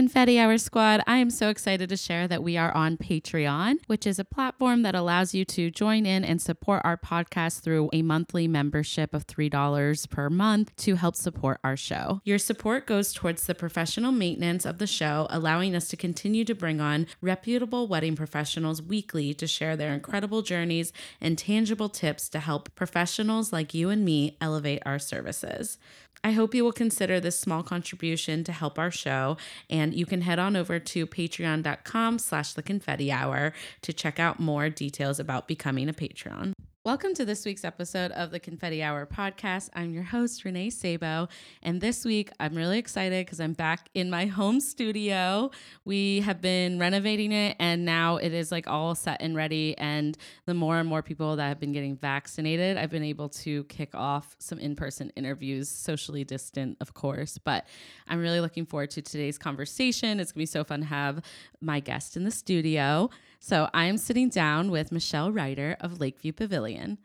Confetti Hour Squad, I am so excited to share that we are on Patreon, which is a platform that allows you to join in and support our podcast through a monthly membership of $3 per month to help support our show. Your support goes towards the professional maintenance of the show, allowing us to continue to bring on reputable wedding professionals weekly to share their incredible journeys and tangible tips to help professionals like you and me elevate our services. I hope you will consider this small contribution to help our show, and you can head on over to patreon.com slash the confetti hour to check out more details about becoming a Patreon. Welcome to this week's episode of the Confetti Hour podcast. I'm your host, Renee Sabo. And this week, I'm really excited because I'm back in my home studio. We have been renovating it, and now it is like all set and ready. And the more and more people that have been getting vaccinated, I've been able to kick off some in person interviews, socially distant, of course. But I'm really looking forward to today's conversation. It's going to be so fun to have my guest in the studio. So I am sitting down with Michelle Ryder of Lakeview Pavilion.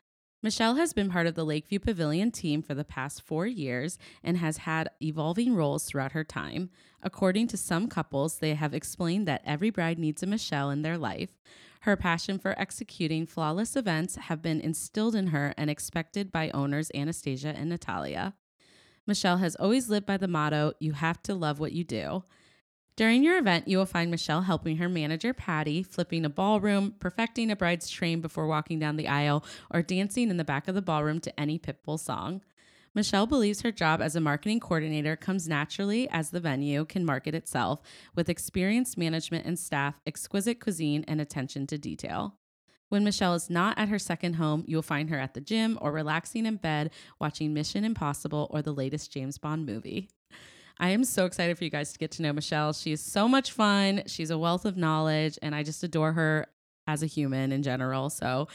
Michelle has been part of the Lakeview Pavilion team for the past four years and has had evolving roles throughout her time. According to some couples, they have explained that every bride needs a Michelle in their life. Her passion for executing flawless events have been instilled in her and expected by owners Anastasia and Natalia. Michelle has always lived by the motto, you have to love what you do. During your event, you will find Michelle helping her manager, Patty, flipping a ballroom, perfecting a bride's train before walking down the aisle, or dancing in the back of the ballroom to any Pitbull song. Michelle believes her job as a marketing coordinator comes naturally as the venue can market itself with experienced management and staff, exquisite cuisine, and attention to detail. When Michelle is not at her second home, you'll find her at the gym or relaxing in bed watching Mission Impossible or the latest James Bond movie. I am so excited for you guys to get to know Michelle. She is so much fun. She's a wealth of knowledge, and I just adore her as a human in general. So,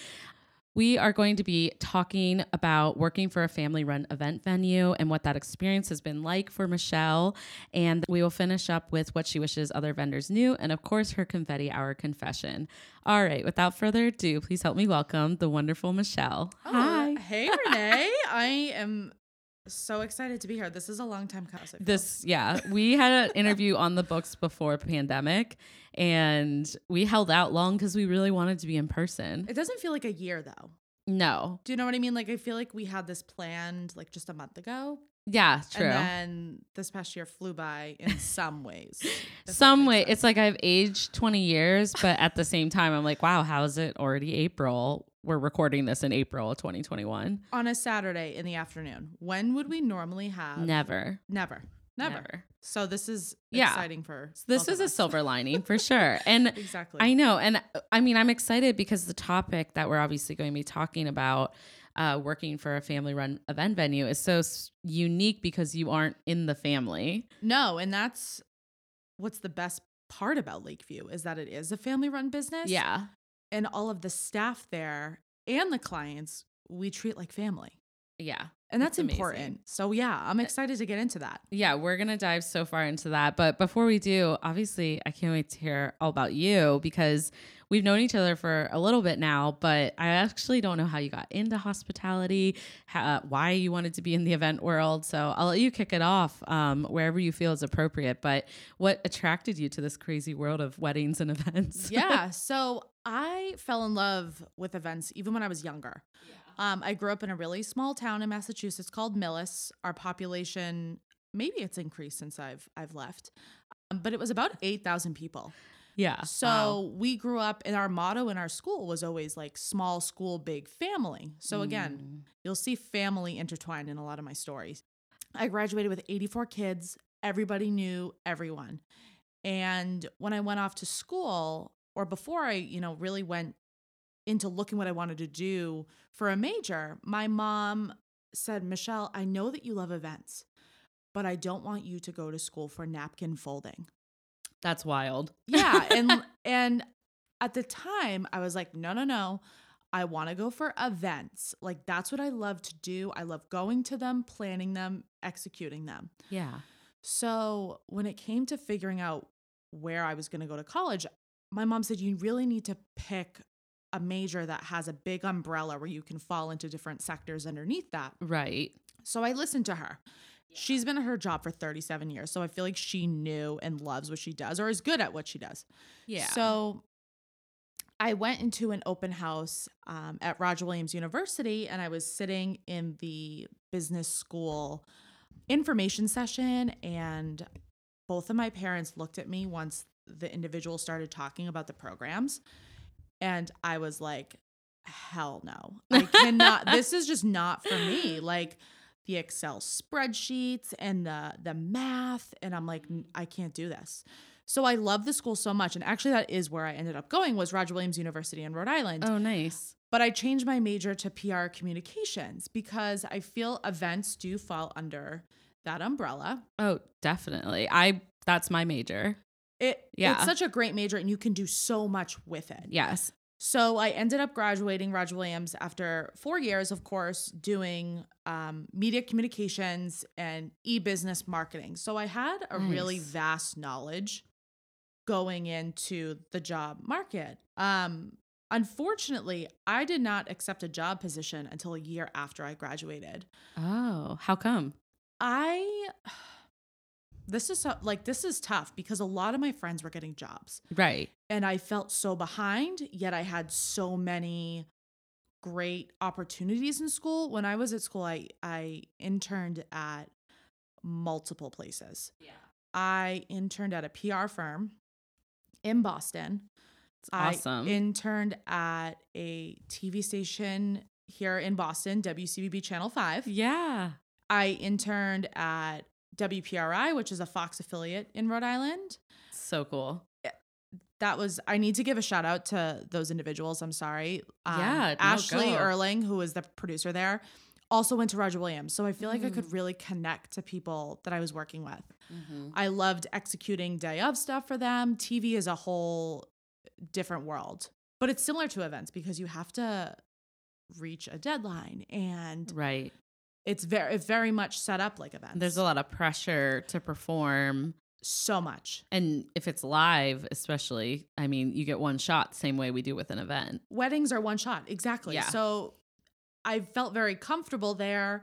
we are going to be talking about working for a family run event venue and what that experience has been like for Michelle. And we will finish up with what she wishes other vendors knew, and of course, her confetti hour confession. All right, without further ado, please help me welcome the wonderful Michelle. Oh, Hi. Hey, Renee. I am so excited to be here. This is a long time coming. This, yeah, we had an interview on the books before pandemic, and we held out long because we really wanted to be in person. It doesn't feel like a year though. No, Do you know what I mean? Like I feel like we had this planned like just a month ago. yeah, true. And then this past year flew by in some ways. Some way, sense. it's like I've aged 20 years, but at the same time, I'm like, wow, how is it already April? We're recording this in April of 2021. on a Saturday in the afternoon. When would we normally have? Never. Never. Never. Never. So this is Yeah. exciting for This is a silver lining for sure. And Exactly. I know. And I mean, I'm excited because the topic that we're obviously going to be talking about, uh, working for a family run event venue, is so s- unique because you aren't in the family. no, and that's what's the best part about Lakeview is that it is a family run business. Yeah. And all of the staff there and the clients we treat like family Yeah. and that's amazing. important so yeah i'm excited to get into that Yeah. We're going to dive so far into that. But before we do, obviously, I can't wait to hear all about you because we've known each other for a little bit now, but I actually don't know how you got into hospitality, how, why you wanted to be in the event world. So I'll let you kick it off um, wherever you feel is appropriate. But what attracted you to this crazy world of weddings and events? yeah so i fell in love with events even when i was younger um, i grew up in a really small town in massachusetts called millis our population maybe it's increased since i've i've left um, but it was about 8000 people yeah. So Wow. we grew up, and our motto in our school was always like small school, big family. So again, Mm. you'll see family intertwined in a lot of my stories. I graduated with 84 kids. Everybody knew everyone. And when I went off to school, or before I, you know, really went into looking what I wanted to do for a major, my mom said, Michelle, I know that you love events, but I don't want you to go to school for napkin folding. That's wild. Yeah, and and at the time I was like, no, no, no. I want to go for events. Like that's what I love to do. I love going to them, planning them, executing them. Yeah. So when it came to figuring out where I was going to go to college, my mom said, You really need to pick a major that has a big umbrella where you can fall into different sectors underneath that. Right. So I listened to her. She's been at her job for 37 years. So I feel like she knew and loves what she does or is good at what she does. Yeah. So I went into an open house um, at Roger Williams University and I was sitting in the business school information session. And both of my parents looked at me once the individual started talking about the programs. And I was like, hell no. I cannot, this is just not for me. Like, the Excel spreadsheets and the the math and I'm like I can't do this. So I love the school so much and actually that is where I ended up going was Roger Williams University in Rhode Island. Oh, nice. But I changed my major to PR communications because I feel events do fall under that umbrella. Oh, definitely. I that's my major. It Yeah. it's such a great major and you can do so much with it. Yes. So I ended up graduating Roger Williams after four years, of course, doing um, media communications and e-business marketing. So I had a really vast knowledge going into the job market. Um, unfortunately, I did not accept a job position until a year after I graduated. Oh, how come? I this is so, like this is tough because a lot of my friends were getting jobs Right. and I felt so behind, yet I had so many great opportunities in school. When I was at school, I I interned at multiple places. Yeah. I interned at a PR firm in Boston. It's awesome. I interned at a TV station here in Boston, WCVB Channel 5. yeah. I interned at WPRI, which is a Fox affiliate in Rhode Island. So cool. that was I need to give a shout out to those individuals. I'm sorry. Um, Yeah, Ashley go. Erling, who was the producer there, also went to Roger Williams. So I feel like I Mm. could really connect to people that I was working with. Mm-hmm. I loved executing day of stuff for them. TV is a whole different world, but it's similar to events because you have to reach a deadline and Right. It's very very much set up like events. There's a lot of pressure to perform. so much. And if it's live, especially, I mean, you get one shot, same way we do with an event. weddings are one shot exactly Yeah. so i felt very comfortable there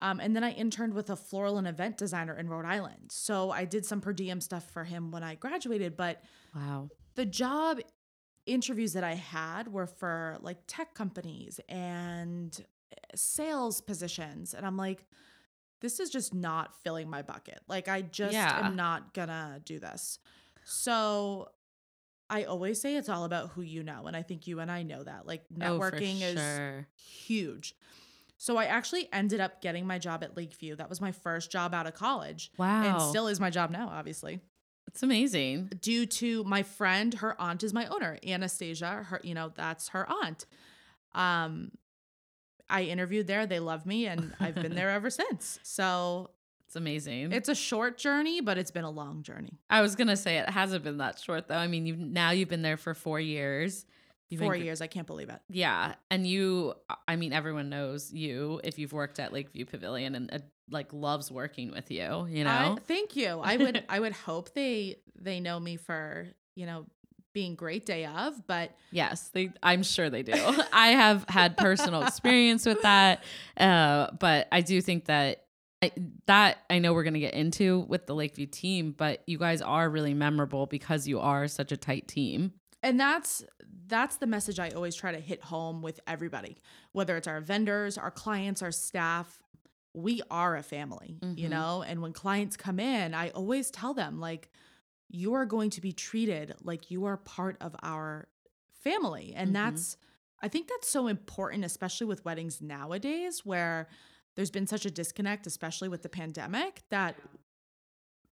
um, and then i interned with a floral and event designer in rhode island so i did some per diem stuff for him when i graduated but Wow. the job interviews that i had were for like tech companies and sales positions and i'm like this is just not filling my bucket like i just Yeah. am not gonna do this so I always say it's all about who you know. And I think you and I know that. Like Oh, networking is sure. huge. So I actually ended up getting my job at Lakeview. That was my first job out of college. Wow. And still is my job now, obviously. it's amazing. Due to my friend, her aunt is my owner, Anastasia. Her, you know, that's her aunt. Um, I interviewed there. They love me, and I've been there ever since. So It's amazing. it's a short journey, but it's been a long journey. I was gonna say it hasn't been that short though. I mean, you've now you've been there for four years. You've Four gr- years. I can't believe it. Yeah, and you, I mean, everyone knows you if you've worked at Lakeview Pavilion and uh, like loves working with you. You know, I, thank you. I would I would hope they they know me for, you know, being great day of, but yes, they. I'm sure they do. I have had personal experience with that, uh, but I do think that. I, that I know we're going to get into with the Lakeview team, but you guys are really memorable because you are such a tight team. and that's that's the message I always try to hit home with everybody, whether it's our vendors, our clients, our staff. We are a family, you Mhm. know? And when clients come in, I always tell them like you are going to be treated like you are part of our family. And Mhm. that's I think that's so important especially with weddings nowadays where there's been such a disconnect especially with the pandemic that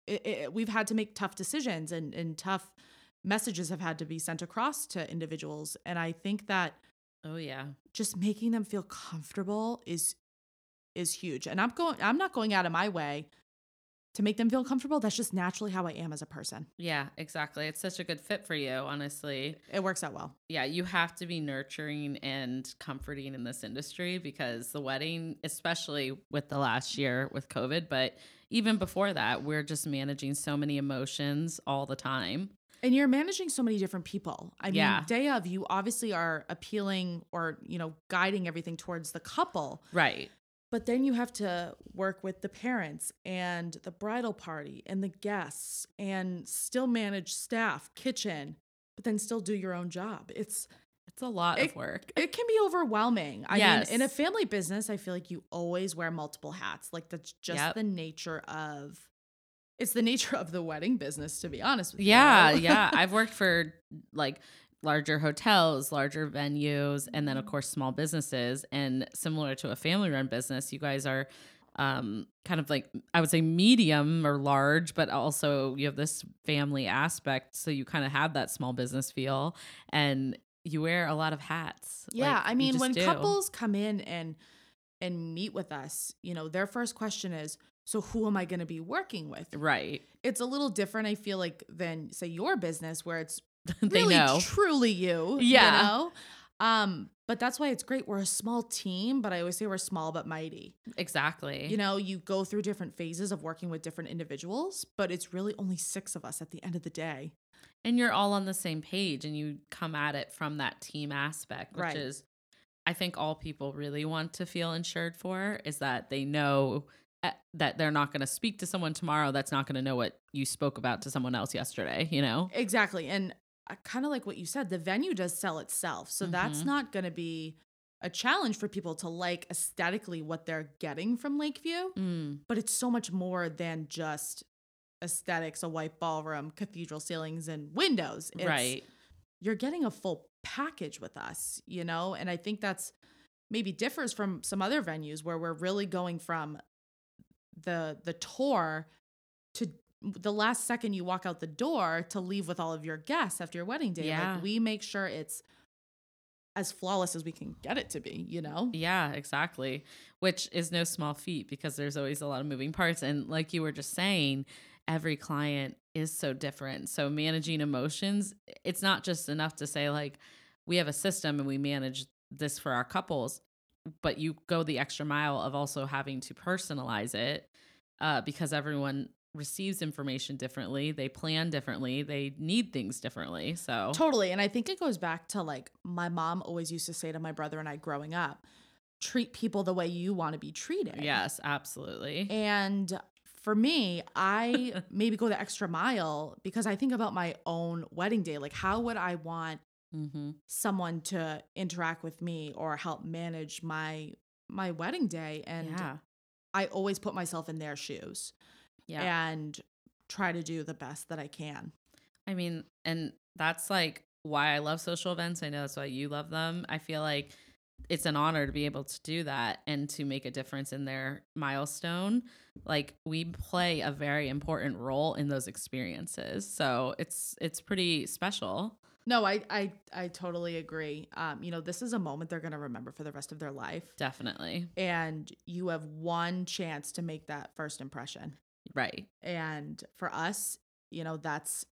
it, it, we've had to make tough decisions and, and tough messages have had to be sent across to individuals and i think that Oh yeah, just making them feel comfortable is is huge and i'm going i'm not going out of my way to make them feel comfortable. That's just naturally how I am as a person. Yeah, exactly. It's such a good fit for you, honestly. It works out well. Yeah, you have to be nurturing and comforting in this industry because the wedding, especially with the last year with COVID, but even before that, we're just managing so many emotions all the time. And you're managing so many different people. I mean, day of, you obviously are appealing or, you know, guiding everything towards the couple. Right. But then you have to work with the parents and the bridal party and the guests and still manage staff, kitchen, but then still do your own job. It's It's a lot It- of work. it can be overwhelming. I Yes. mean, in a family business, I feel like you always wear multiple hats. Like that's just Yep. the nature of it's the nature of the wedding business, to be honest with Yeah, you. yeah. I've worked for like larger hotels, larger venues, and then of Mm-hmm. course small businesses. And similar to a family run business, you guys are um kind of like I would say medium or large, but also you have this family aspect. So you kind of have that small business feel and you wear a lot of hats. Yeah, Like, I mean, when do. couples come in and and meet with us, you know, their first question is, "So who am I going to be working with?" Right. It's a little different, I feel like, than say your business, where it's they really know. truly you. Yeah. you know? Um, but that's why it's great. We're a small team, but I always say we're small but mighty. exactly. You know, you go through different phases of working with different individuals, but it's really only six of us at the end of the day. and you're all on the same page and you come at it from that team aspect which Right. is i think all people really want to feel insured for is that they know uh, that they're not going to speak to someone tomorrow that's not going to know what you spoke about to someone else yesterday you know Exactly. And kind of like what you said, the venue does sell itself. So that's Mhm. not going to be a challenge for people to like aesthetically what they're getting from Lakeview, mm, but it's so much more than just aesthetics, a white ballroom, cathedral ceilings, and windows. It's, right You're getting a full package with us, you know? And I think that's maybe differs from some other venues where we're really going from the the tour to the last second you walk out the door to leave with all of your guests after your wedding day. Yeah. Like we make sure it's as flawless as we can get it to be, you know? yeah exactly which is no small feat because there's always a lot of moving parts and like you were just saying every client is so different so managing emotions it's not just enough to say like we have a system and we manage this for our couples but you go the extra mile of also having to personalize it uh, because everyone receives information differently they plan differently they need things differently so Totally. And I think it goes back to like my mom always used to say to my brother and I growing up, treat people the way you want to be treated. yes absolutely And for me, I maybe go the extra mile because I think about my own wedding day. Like, how would I want mm-hmm. someone to interact with me or help manage my my wedding day? And yeah I always put myself in their shoes yeah and try to do the best that I can. I mean, and that's like why I love social events. I know that's why you love them. I feel like it's an honor to be able to do that and to make a difference in their milestone. Like we play a very important role in those experiences. So it's it's pretty special. No, I I I totally agree. Um, you know, this is a moment they're gonna remember for the rest of their life. Definitely. And you have one chance to make that first impression. Right. And for us, you know, that's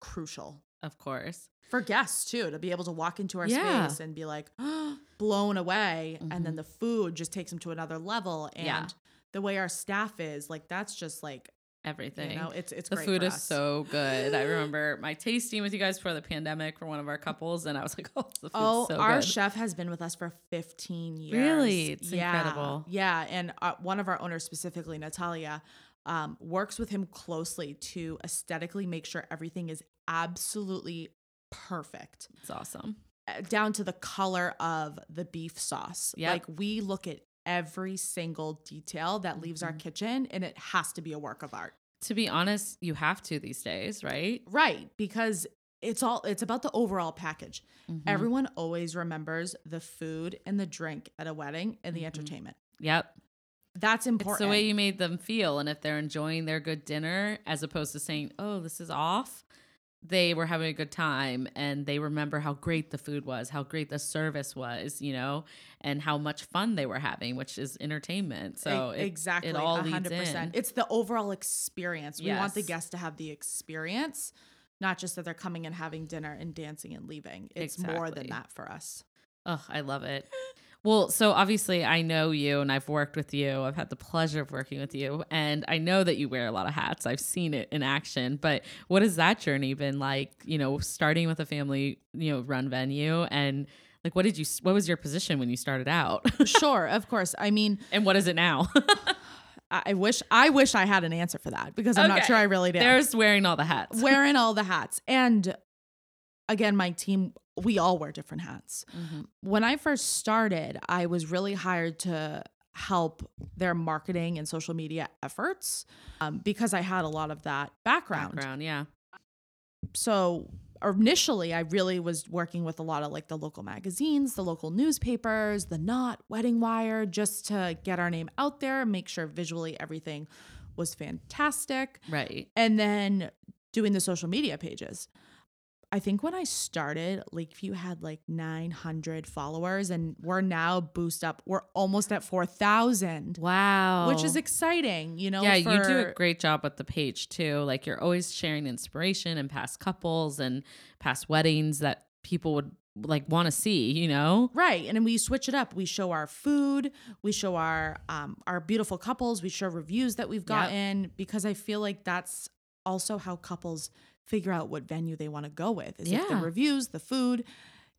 crucial. Of course. For guests too, to be able to walk into our Yeah. space and be like blown away. And then Mhm. the food just takes them to another level. And Yeah. the way our staff is, like that's just like Everything. you know, it's it's the food is so good. I remember my tasting with you guys before the pandemic for one of our couples, and I was like, "Oh, the food's Oh, so our good." chef has been with us for 15 years. Really? It's Yeah. incredible. Yeah. And uh, one of our owners, specifically Natalia, um, works with him closely to aesthetically make sure everything is absolutely perfect, It's awesome. uh, down to the color of the beef sauce. Yep. Like we look at every single detail that leaves our Mhm. kitchen and it has to be a work of art. To be honest, you have to these days, right? Right. Because it's all, it's about the overall package. Mhm. Everyone always remembers the food and the drink at a wedding and the Mhm. entertainment. Yep. That's important. It's the way you made them feel. And if they're enjoying their good dinner, as opposed to saying, oh, this is off, they were having a good time and they remember how great the food was, how great the service was, you know, and how much fun they were having, which is entertainment. So it- exactly, it all leads in. It's the overall experience. We want the guests to have the experience, not just that they're coming and having dinner and dancing and leaving. It's more than that for us. Oh, I love it. Well, so obviously I know you and I've worked with you. I've had the pleasure of working with you and I know that you wear a lot of hats. I've seen it in action. But what has that journey been like, you know, starting with a family, you know, run venue and like what did you what was your position when you started out? sure, of course. I mean, and what is it now? I wish I wish I had an answer for that because I'm not sure I really do. There's wearing all the hats. wearing all the hats. And again, my team, we all wear different hats. Mhm. When I first started, I was really hired to help their marketing and social media efforts um, because I had a lot of that background. Background, yeah. So initially, I really was working with a lot of like the local magazines, the local newspapers, the Knot, Wedding Wire, just to get our name out there and make sure visually everything was fantastic Right. and then doing the social media pages. I think when I started, Lakeview had like 900 followers, and we're now boost up. We're almost at 4,000, Wow. which is exciting. You know, yeah, you do a great job with the page too. Like you're always sharing inspiration and past couples and past weddings that people would like want to see, you know? Right, and then we switch it up. We show our food, we show our um, our beautiful couples, we show reviews that we've Yep. gotten because I feel like that's also how couples figure out what venue they want to go with. Is if the reviews, the food,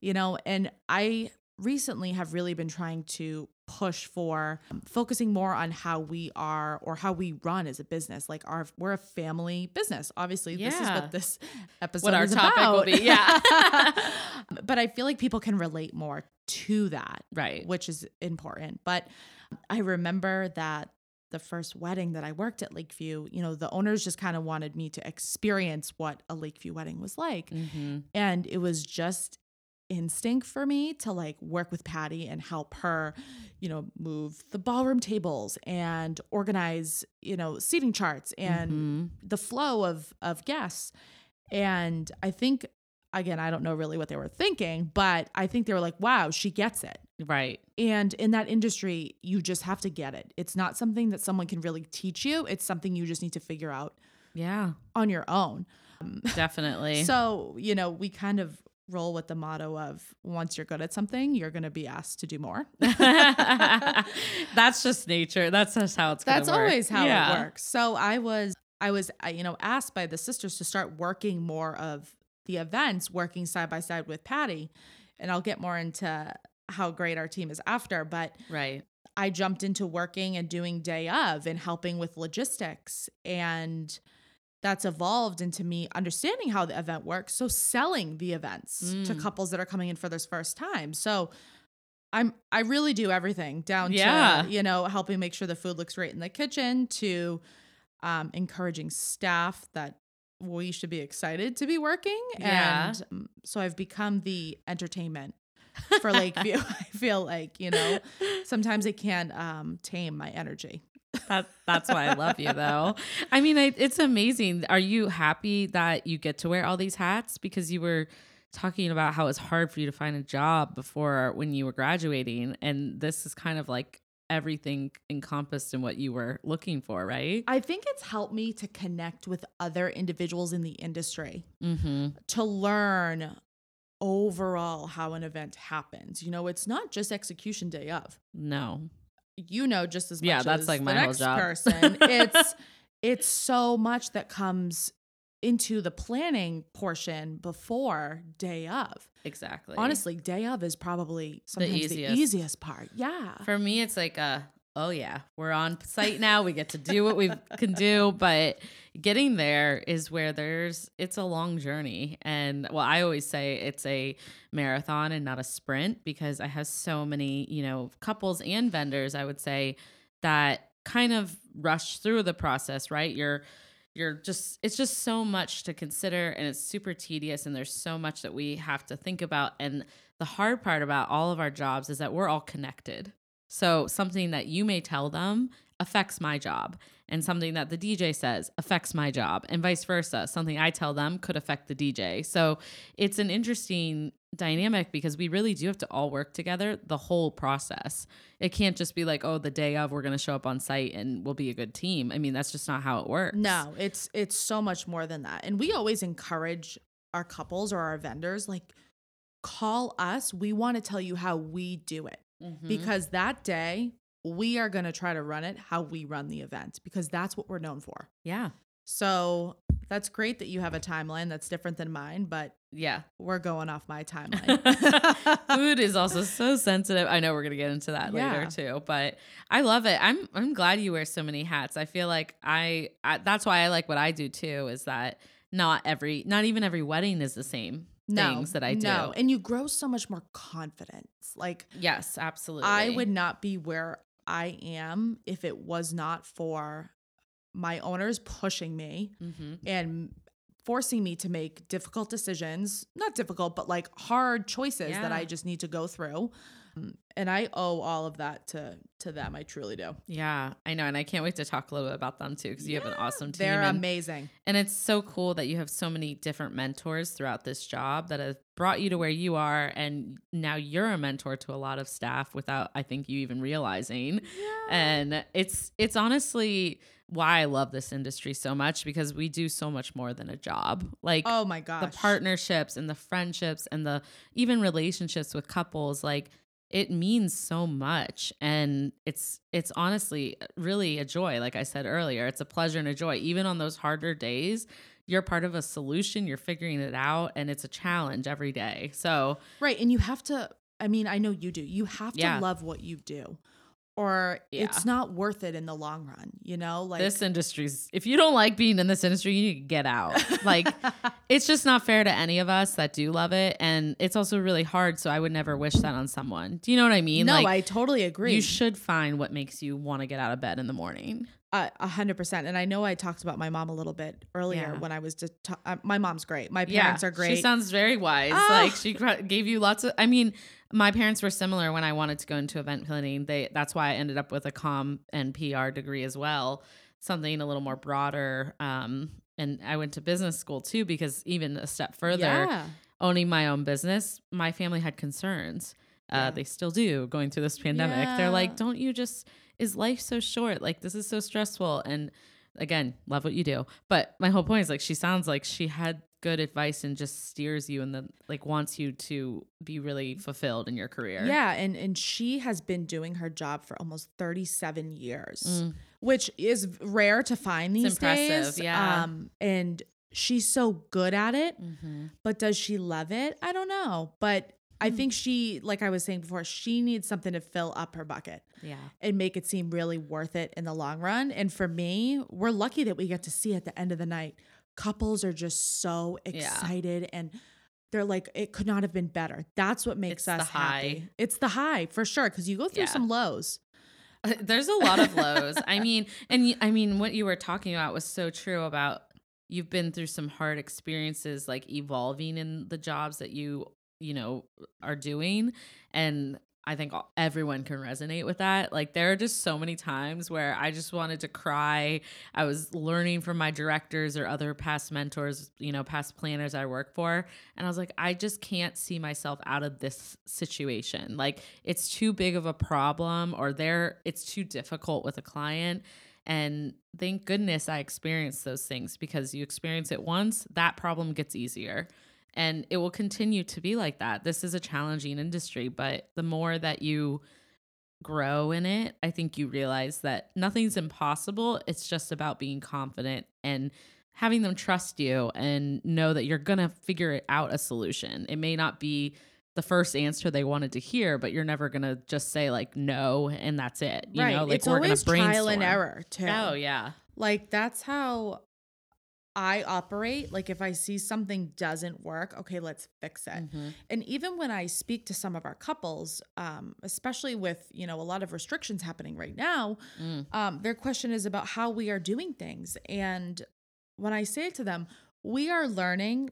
you know. And I recently have really been trying to push for um, focusing more on how we are or how we run as a business. Like our we're a family business. Obviously, this is what this episode What our is topic will about. be, yeah. but I feel like people can relate more to that Right. which is important. But I remember that the first wedding that I worked at Lakeview, you know, the owners just kind of wanted me to experience what a Lakeview wedding was like. Mm-hmm. And it was just instinct for me to like work with Patty and help her, you know, move the ballroom tables and organize, you know, seating charts and Mm-hmm. the flow of of guests. And I think again, I don't know really what they were thinking, but I think they were like, "Wow, she gets it." Right. And in that industry, you just have to get it. It's not something that someone can really teach you. It's something you just need to figure out Yeah. on your own. Definitely. So, you know, we kind of roll with the motto of once you're good at something, you're going to be asked to do more. That's just nature. That's just how it's That's work. always how Yeah. it works. So I was I was you know asked by the sisters to start working more of the events, working side by side with Patty, and I'll get more into how great our team is after, but Right. I jumped into working and doing day of and helping with logistics and that's evolved into me understanding how the event works so selling the events to Mm. couples that are coming in for this first time so i'm i really do everything down Yeah. to you know helping make sure the food looks great in the kitchen to um, encouraging staff that we should be excited to be working Yeah. and um, so i've become the entertainment for Lakeview. I feel like, you know, sometimes it can um, tame my energy. That that's why I love you though. I mean, I, it's amazing. Are you happy that you get to wear all these hats because you were talking about how it's hard for you to find a job before when you were graduating and this is kind of like everything encompassed in what you were looking for, right? I think it's helped me to connect with other individuals in the industry Mhm. to learn overall how an event happens. You know, it's not just execution day of. No. You know just as much Yeah, that's as like the my whole next job. person. It's it's so much that comes into the planning portion before day of. Exactly. Honestly, day of is probably sometimes the easiest. easiest, part. Yeah. For me, it's like a, oh yeah, we're on site now. We get to do what we can do, but getting there is where there's it's a long journey. And well, I always say it's a marathon and not a sprint because I have so many, you know, couples and vendors, I would say, that kind of rush through the process, right? You're you're just it's just so much to consider and it's super tedious and there's so much that we have to think about and the hard part about all of our jobs is that we're all connected so something that you may tell them affects my job and something that the DJ says affects my job and vice versa. Something I tell them could affect the DJ. So it's an interesting dynamic because we really do have to all work together the whole process. It can't just be like, oh, the day of we're going to show up on site and we'll be a good team. I mean, that's just not how it works. No, it's it's so much more than that. And we always encourage our couples or our vendors like call us. We want to tell you how we do it. Mhm. Because that day we are going to try to run it how we run the event because that's what we're known for. yeah. So that's great that you have a timeline that's different than mine, but Yeah. we're going off my timeline. Food is also so sensitive. I know we're gonna get into that Yeah. later too, but I love it. I'm I'm glad you wear so many hats. I feel like I, I that's why I like what I do too. Is that not every, not even every wedding is the same things that I do. No, and you grow so much more confidence. Like Yes, absolutely. I would not be where I am if it was not for my owners pushing me hmm and forcing me to make difficult decisions, not difficult, but like hard choices that I just need to go through. Um, And I owe all of that to to them. I truly do. Yeah, I know, and I can't wait to talk a little bit about them too because you have an awesome team. They're and- amazing. And it's so cool that you have so many different mentors throughout this job that have brought you to where you are. And now you're a mentor to a lot of staff without, I think, you even realizing. Yeah. And it's it's honestly why I love this industry so much because we do so much more than a job. Like Oh my gosh. the partnerships and the friendships and the even relationships with couples like it means so much and it's it's honestly uh, really a joy like i said earlier it's a pleasure and a joy even on those harder days you're part of a solution you're figuring it out and it's a challenge every day so Right. And you have to, I mean, I know you do. You have to Yeah. love what you do, or Yeah. it's not worth it in the long run, you know? Like, this industry's if you don't like being in this industry you need to get out like it's just not fair to any of us that do love it and it's also really hard so i would never wish that on someone do you know what i mean no, like I totally agree. You should find what makes you want to get out of bed in the morning. A hundred percent. And I know I talked about my mom a little bit earlier Yeah. when I was just, ta- uh, my mom's great. My parents are great. She sounds very wise. Oh. Like she gave you lots of. I mean, my parents were similar when I wanted to go into event planning. They that's why I ended up with a com and PR degree as well, something a little more broader. Um, and I went to business school too because even a step further, yeah. owning my own business, my family had concerns. Uh, They still do going through this pandemic. They're like, don't you just, is life so short? Like, this is so stressful. And again, love what you do. But my whole point is like, she sounds like she had good advice and just steers you and then like wants you to be really fulfilled in your career. Yeah. And, and she has been doing her job for almost 37 years, Mm. which is rare to find these impressive, days. yeah. Um, and she's so good at it. Mm-hmm. But does she love it? I don't know. But I Hmm. think she, like I was saying before, she needs something to fill up her bucket Yeah. and make it seem really worth it in the long run. And for me, we're lucky that we get to see at the end of the night, couples are just so Yeah. excited and they're like, it could not have been better. That's what makes It's the us happy. high. It's the high for sure. Cause you go through Yeah. some lows. There's a lot of lows. I mean, and I mean, what you were talking about was so true about you've been through some hard experiences, like evolving in the jobs that you, you know, are doing. And I think everyone can resonate with that. Like, there are just so many times where I just wanted to cry. I was learning from my directors or other past mentors, you know, past planners I work for. And I was like, I just can't see myself out of this situation. Like, it's too big of a problem or there, it's too difficult with a client. And thank goodness I experienced those things because you experience it once, that problem gets easier. And it will continue to be like that. This is a challenging industry, but the more that you grow in it, I think you realize that nothing's impossible. It's just about being confident and having them trust you and know that you're going to figure it out a solution. It may not be the first answer they wanted to hear, but you're never going to just say like no and that's it. You know, like it's we're gonna brainstorm. trial and error too. Oh, yeah. Like that's how I operate. Like if I see something doesn't work, okay, let's fix it. Mhm. And even when I speak to some of our couples, um, especially with you know a lot of restrictions happening right now, Mm. um, their question is about how we are doing things. And when I say it to them, we are learning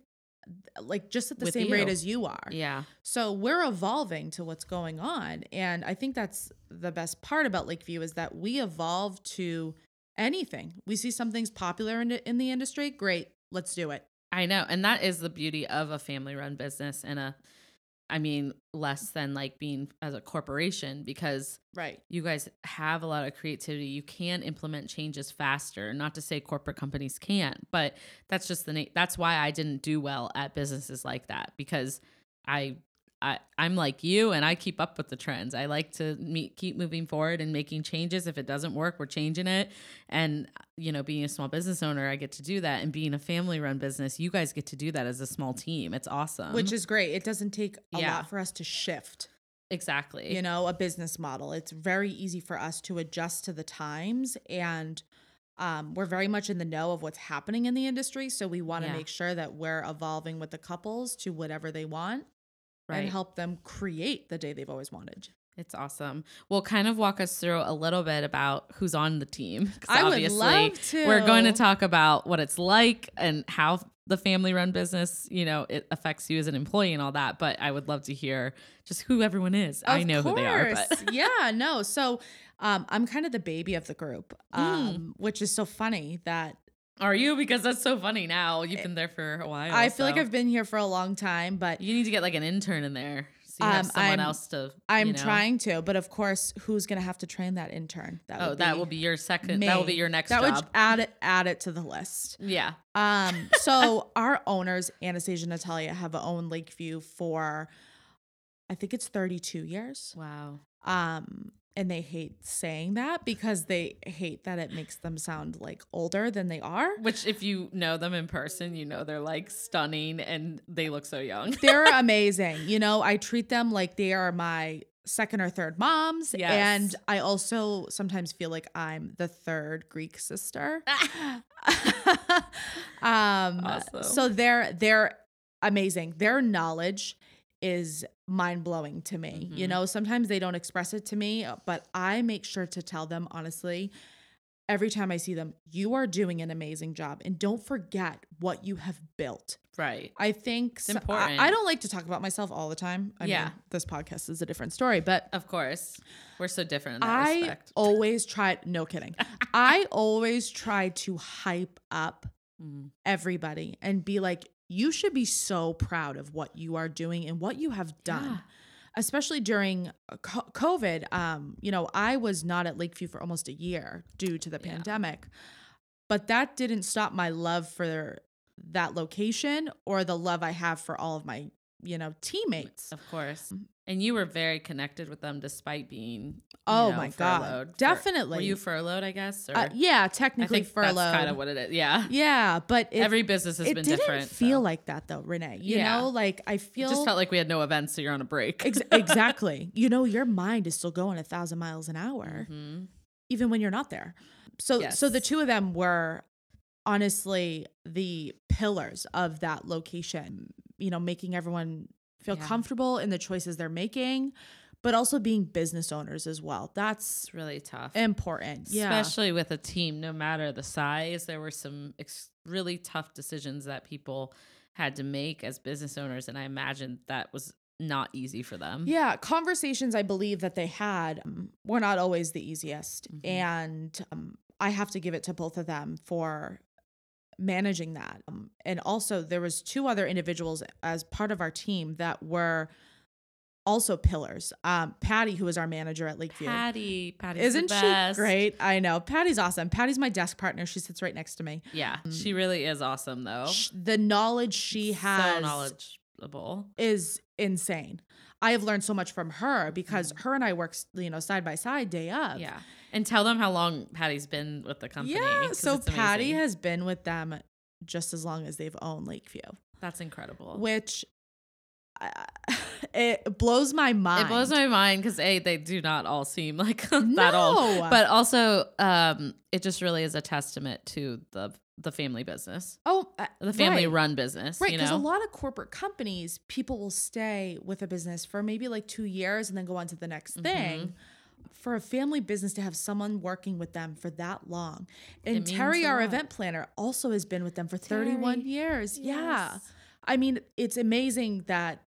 like just at the With same rate as you are. Yeah. So we're evolving to what's going on. And I think that's the best part about Lakeview is that we evolve to anything. We see something's popular in, in the industry, great, let's do it. I know. And that is the beauty of a family run business and a, I mean, less than like being as a corporation because Right. you guys have a lot of creativity. You can implement changes faster. Not to say corporate companies can't, but that's just the na- that's why I didn't do well at businesses like that because I I I'm like you and I keep up with the trends. I like to meet, keep moving forward and making changes. If it doesn't work, we're changing it. And you know, being a small business owner, I get to do that. And being a family run business, you guys get to do that as a small team. It's awesome. Which is great. It doesn't take a Yeah. lot for us to shift. exactly you know a business model it's very easy for us to adjust to the times and um, we're very much in the know of what's happening in the industry so we want to Yeah. make sure that we're evolving with the couples to whatever they want right. and help them create the day they've always wanted It's awesome. Well, kind of walk us through a little bit about who's on the team. I would love to. We're going to talk about what it's like and how the family run business, you know, it affects you as an employee and all that. But I would love to hear just who everyone is. I Of know who they are, but yeah no so um, i'm kind of the baby of the group Mm. um, which is so funny that are you? Because that's so funny now. You've been there for a while. i feel like i've been here for a long time but You need to get like an intern in there. So you have Um, someone I'm- else to. i'm know. trying to but of course who's going to have to train that intern that Oh, that will be your second. That will be your next that job. would add it add it to the list yeah. um so our owners anastasia and natalia have owned lakeview for i think it's 32 years Wow. um and they hate saying that because they hate that it makes them sound like older than they are Which, if you know them in person, you know they're like stunning and they look so young. they're amazing you know i treat them like they are my second or third moms Yes. and i also sometimes feel like i'm the third greek sister um Awesome. so they're they're amazing their knowledge is mind-blowing to me you Mhm. know sometimes they don't express it to me but i make sure to tell them honestly every time i see them you are doing an amazing job and don't forget what you have built right. i think so- I- important. I, don't like to talk about myself all the time I Yeah. mean, this podcast is a different story but Of course. We're so different in that I respect. always try, no kidding. I always try to hype up Mm. everybody and be like, you should be so proud of what you are doing and what you have done. Yeah. Especially during uh, COVID, um, you know, I was not at Lakeview for almost a year due to the Yeah. pandemic, but that didn't stop my love for that location or the love I have for all of my, you know, teammates. Of course. And you were very connected with them despite being. Oh know, my God. for- Definitely. were you furloughed, I guess? Or Uh, yeah, I technically think furloughed. that's kind of what it is. Yeah. Yeah, but it, Every business has it been didn't different. feel so. like that though, Renee. You Yeah. know, like I It feel just felt like we had no events, so you're on a break. Ex- exactly. You know, your mind is still going a thousand miles an hour, Mhm. even when you're not there. So, so the two of them were honestly the pillars of that location. You know, making everyone feel Yeah. comfortable in the choices they're making, but also being business owners as well. That's It's really tough. important. Yeah. Especially with a team, no matter the size, there were some ex- really tough decisions that people had to make as business owners. And I imagine that was not easy for them. Yeah, conversations I believe that they had um, were not always the easiest. Mhm. And um, I have to give it to both of them for managing that. Um, and also there was two other individuals as part of our team that were also pillars. Um, Patty, who is our manager at Lakeview. Patty, Patty's Isn't she great? I know. Patty's awesome. Patty's my desk partner. She sits right next to me. Yeah, she really is awesome though. Sh- The knowledge she has so knowledgeable. is insane. I have learned so much from her because her and I work, you know, side by side, day. Mm-hmm. Yeah, and tell them how long Patty's been with the company. Yeah. So Patty amazing. has been with them just as long as they've owned Lakeview, That's incredible. which uh, it blows my mind. It blows my mind because a they do not all seem like that old, No. but also um, it just really is a testament to the the family business, oh uh, the family right. run business. Right, you because know, a lot of corporate companies, people will stay with a business for maybe like two years and then go on to the next Mm-hmm. thing. For a family business to have someone working with them for that long, and Terry, our event planner, also has been with them for 31 Terry, years. Yeah, I mean, it's amazing that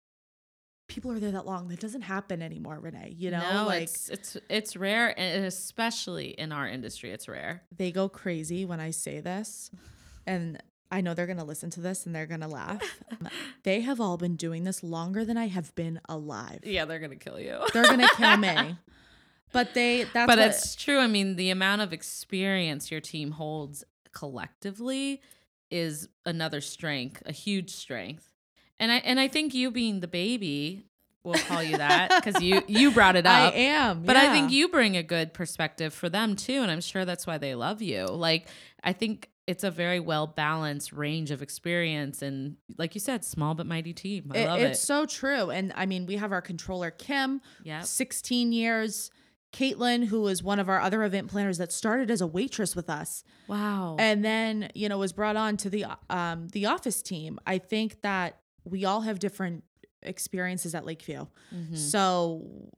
people are there that long. That doesn't happen anymore, Renee. You know, no, like it's it's it's rare, and especially in our industry, it's rare. they go crazy when I say this. And I know they're going to listen to this and they're going to laugh. they have all been doing this longer than I have been alive. Yeah, they're gonna kill you. They're going to kill me. But they, that's but what, it's true. I mean, the amount of experience your team holds collectively is another strength, a huge strength. And I and I think you being the baby, we'll call you that because you you brought it up. I am. But I think you bring a good perspective for them too, and I'm sure that's why they love you. Like I think it's a very well balanced range of experience, and like you said, small but mighty team. I It- love it's it. so true. And I mean, we have our controller, Kim, Yep. 16 years. Caitlin, who is one of our other event planners that started as a waitress with us. Wow. and then you know was brought on to the um the office team i think that we all have different experiences at lakeview Mhm. so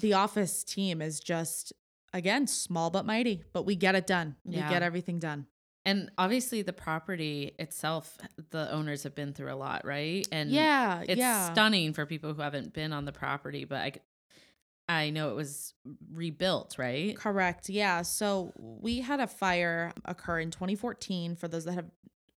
the office team is just again small but mighty but we get it done Yeah. we get everything done And obviously, the property itself, the owners have been through a lot, right? And yeah it's yeah stunning for people who haven't been on the property. But I, I know it was rebuilt, right? correct yeah so we had a fire occur in 2014 for those that have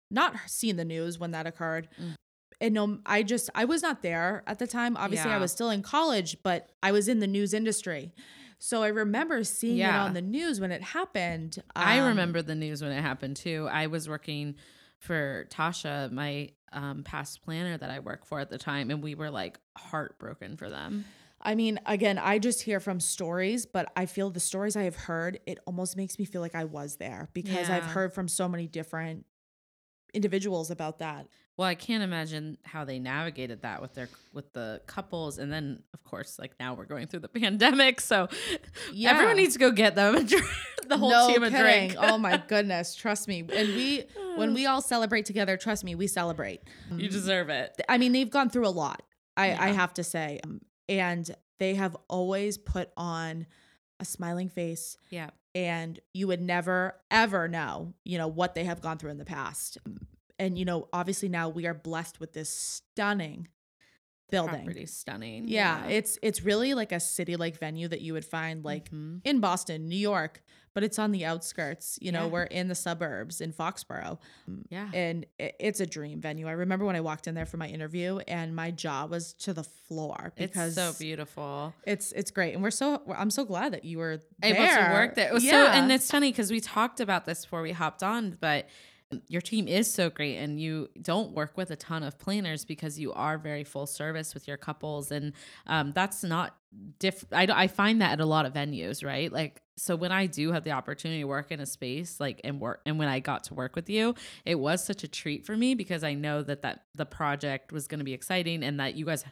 not seen the news when that occurred Mm. and no i just i was not there at the time obviously i was still in college but i was in the news industry so i remember seeing it on the news when it happened I Um, remember the news when it happened too. I was working for Tasha, my um, past planner that I worked for at the time, and we were like heartbroken for them. I mean again i just hear from stories but i feel the stories i have heard it almost makes me feel like i was there because i've heard from so many different individuals about that Well, I can't imagine how they navigated that with their with the couples, and then of course, like now we're going through the pandemic, so Yeah. everyone needs to go get them a drink, the whole no team a kidding. drink. oh my goodness, trust me. And we when we all celebrate together, trust me, we celebrate. you deserve it. I mean, they've gone through a lot. I, I have to say, Um, and they have always put on a smiling face, Yeah, and you would never ever know, you know, what they have gone through in the past. And you know, obviously now we are blessed with this stunning building. Pretty stunning. Yeah, it's it's really like a city like venue that you would find like Mhm. in Boston, New York, but it's on the outskirts. You know, Yeah. we're in the suburbs in Foxborough, yeah. and i- it's a dream venue. I remember when I walked in there for my interview, and my jaw was to the floor because it's so beautiful. It's it's great, and we're so I'm so glad that you were able there. to work there. It was yeah. so, and it's funny because we talked about this before we hopped on, but your team is so great, and you don't work with a ton of planners because you are very full service with your couples, and um, that's not diff. I I find that at a lot of venues, right? Like, so when I do have the opportunity to work in a space, like and work, and when I got to work with you, it was such a treat for me because I know that that the project was going to be exciting, and that you guys.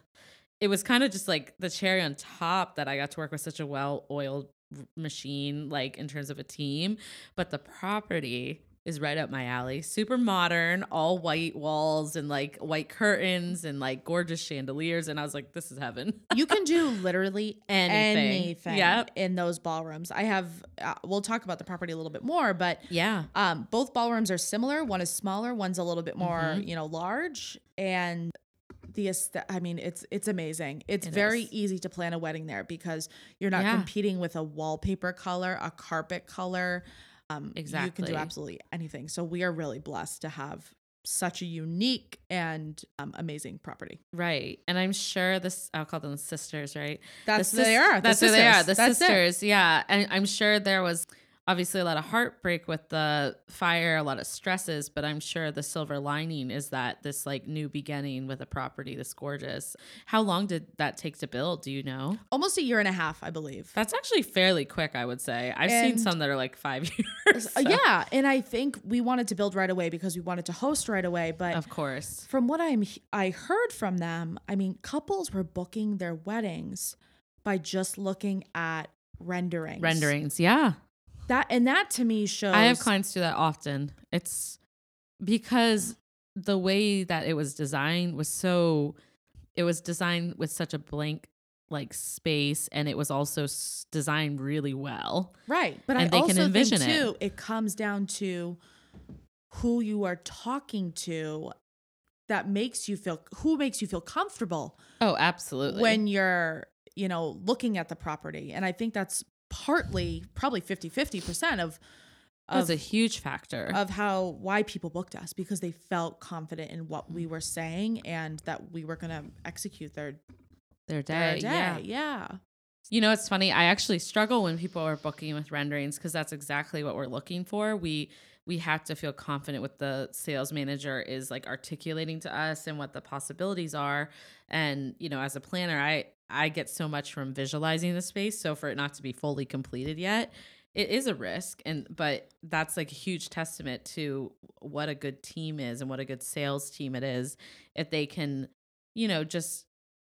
It was kind of just like the cherry on top that I got to work with such a well oiled machine like in terms of a team but the property is right up my alley super modern all white walls and like white curtains and like gorgeous chandeliers and i was like this is heaven you can do literally Anything. anything, Yep. in those ballrooms. I have. Uh, we'll talk about the property a little bit more, but yeah Um, both ballrooms are similar. One is smaller, one's a little bit more, Mhm. you know, large. And the I mean, it's it's amazing. It's It very is. easy to plan a wedding there because you're not Yeah. competing with a wallpaper color, a carpet color. Um, You can do absolutely anything. So we are really blessed to have such a unique and um, amazing property. right and i'm sure this i'll call them sisters right That's The they sis- are. the That's who they are. The sisters. It. sisters. Yeah. And I'm sure there was obviously a lot of heartbreak with the fire, a lot of stresses, but I'm sure the silver lining is that this like new beginning with a property that's gorgeous. How long did that take to build? Do you know? Almost a year and a half, I believe. That's actually fairly quick, I would say. I've seen some that are like five years. Uh, so- Yeah, and I think we wanted to build right away because we wanted to host right away, but Of course. from what I'm I heard from them, I mean, couples were booking their weddings by just looking at renderings. Renderings. Yeah. That and that to me shows I have clients do that often. It's because the way that it was designed was so it was designed with such a blank like space and it was also s- designed really well. right, but and I they can also envision think it. too it comes down to who you are talking to that makes you feel who makes you feel comfortable Oh, absolutely. when you're, you know, looking at the property. And I think that's partly probably 50 50% of that's a huge factor. of how why people booked us because they felt confident in what we mm. were saying and that we were going to execute their, their their day. day. Yeah. yeah. You know, it's funny. I actually struggle when people are booking with renderings because that's exactly what we're looking for. We we have to feel confident with the sales manager is like articulating to us and what the possibilities are. And you know, as a planner, I I get so much from visualizing the space. So for it not to be fully completed yet, it is a risk. And but that's like a huge testament to what a good team is and what a good sales team it is if they can, you know, just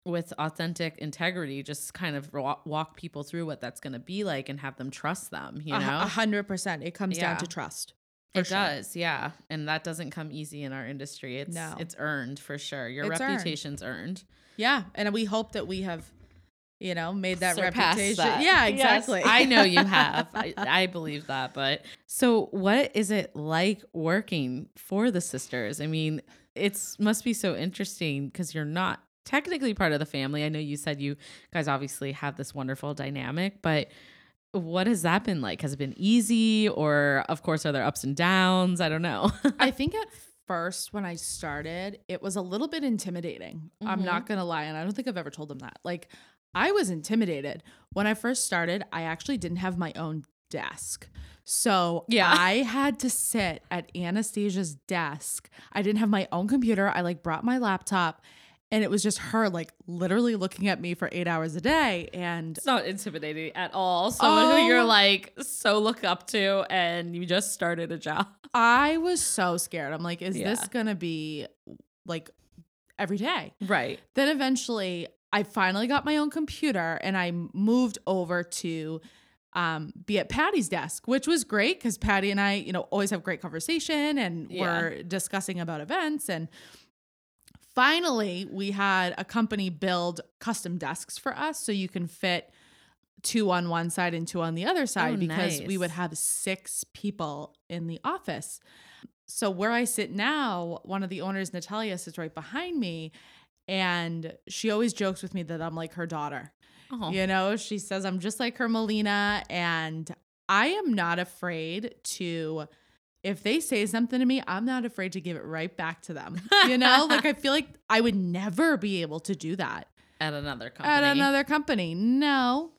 with authentic integrity just kind of walk people through what that's going to be like and have them trust them you know a hundred percent. It comes down to trust. it sure. does yeah and that doesn't come easy in our industry it's No. it's earned for sure your It's earned. reputation's earned, Yeah. And we hope that we have, you know, made that reputation. that. Yeah, Yes, exactly. i know you have I, I believe that but so what is it like working for the sisters i mean it's must be so interesting because you're not technically part of the family i know you said you guys obviously have this wonderful dynamic but what has that been like has it been easy or of course are there ups and downs i don't know I think at first when I started, it was a little bit intimidating. I'm Mhm. not going to lie. And I don't think I've ever told them that. Like, I was intimidated. When I first started, I actually didn't have my own desk. So Yeah. I had to sit at Anastasia's desk. I didn't have my own computer. I like brought my laptop and it was just her like literally looking at me for eight hours a day. And it's not intimidating at all someone who you're Oh. like so look up to and you just started a job I was so scared. I'm like, is Yeah. this going to be like every day? right Then eventually, I finally got my own computer and I moved over to um, be at Patty's desk, which was great because Patty and I, you know, always have great conversation and Yeah. we're discussing about events. And finally, we had a company build custom desks for us so you can fit two on one side and two on the other side Oh, because we would have six people in the office. So where I sit now, one of the owners, Natalia, sits right behind me, and she always jokes with me that I'm like her daughter. oh You know, she says I'm just like her Melina, and I am not afraid to. If they say something to me, I'm not afraid to give it right back to them. You know, like I feel like I would never be able to do that at another company at another company. No.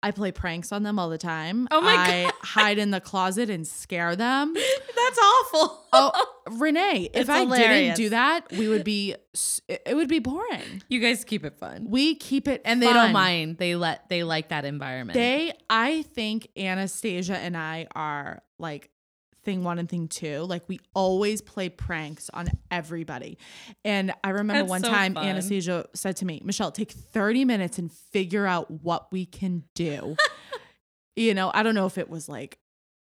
I play pranks on them all the time. Oh my I hide in the closet and scare them. that's awful Oh, Renee, if I didn't do that, we would be it would be boring. you guys keep it fun We keep it and they don't mind they let they like that environment They I think Anastasia and I are like thing one and thing two. Like we always play pranks on everybody. And I remember That's one so time fun. Anastasia said to me, Michelle, take 30 minutes and figure out what we can do. you know, I don't know if it was like,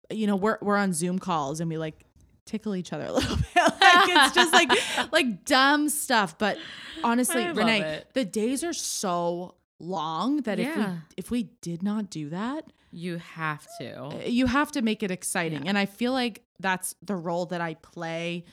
you know, we're we're on Zoom calls and we like tickle each other a little bit. like it's just like like dumb stuff. But honestly, Renee, it. the days are so long that if we if we did not do that, you have to eh, you have to make it exciting. Yeah. And I feel like that's the role that I play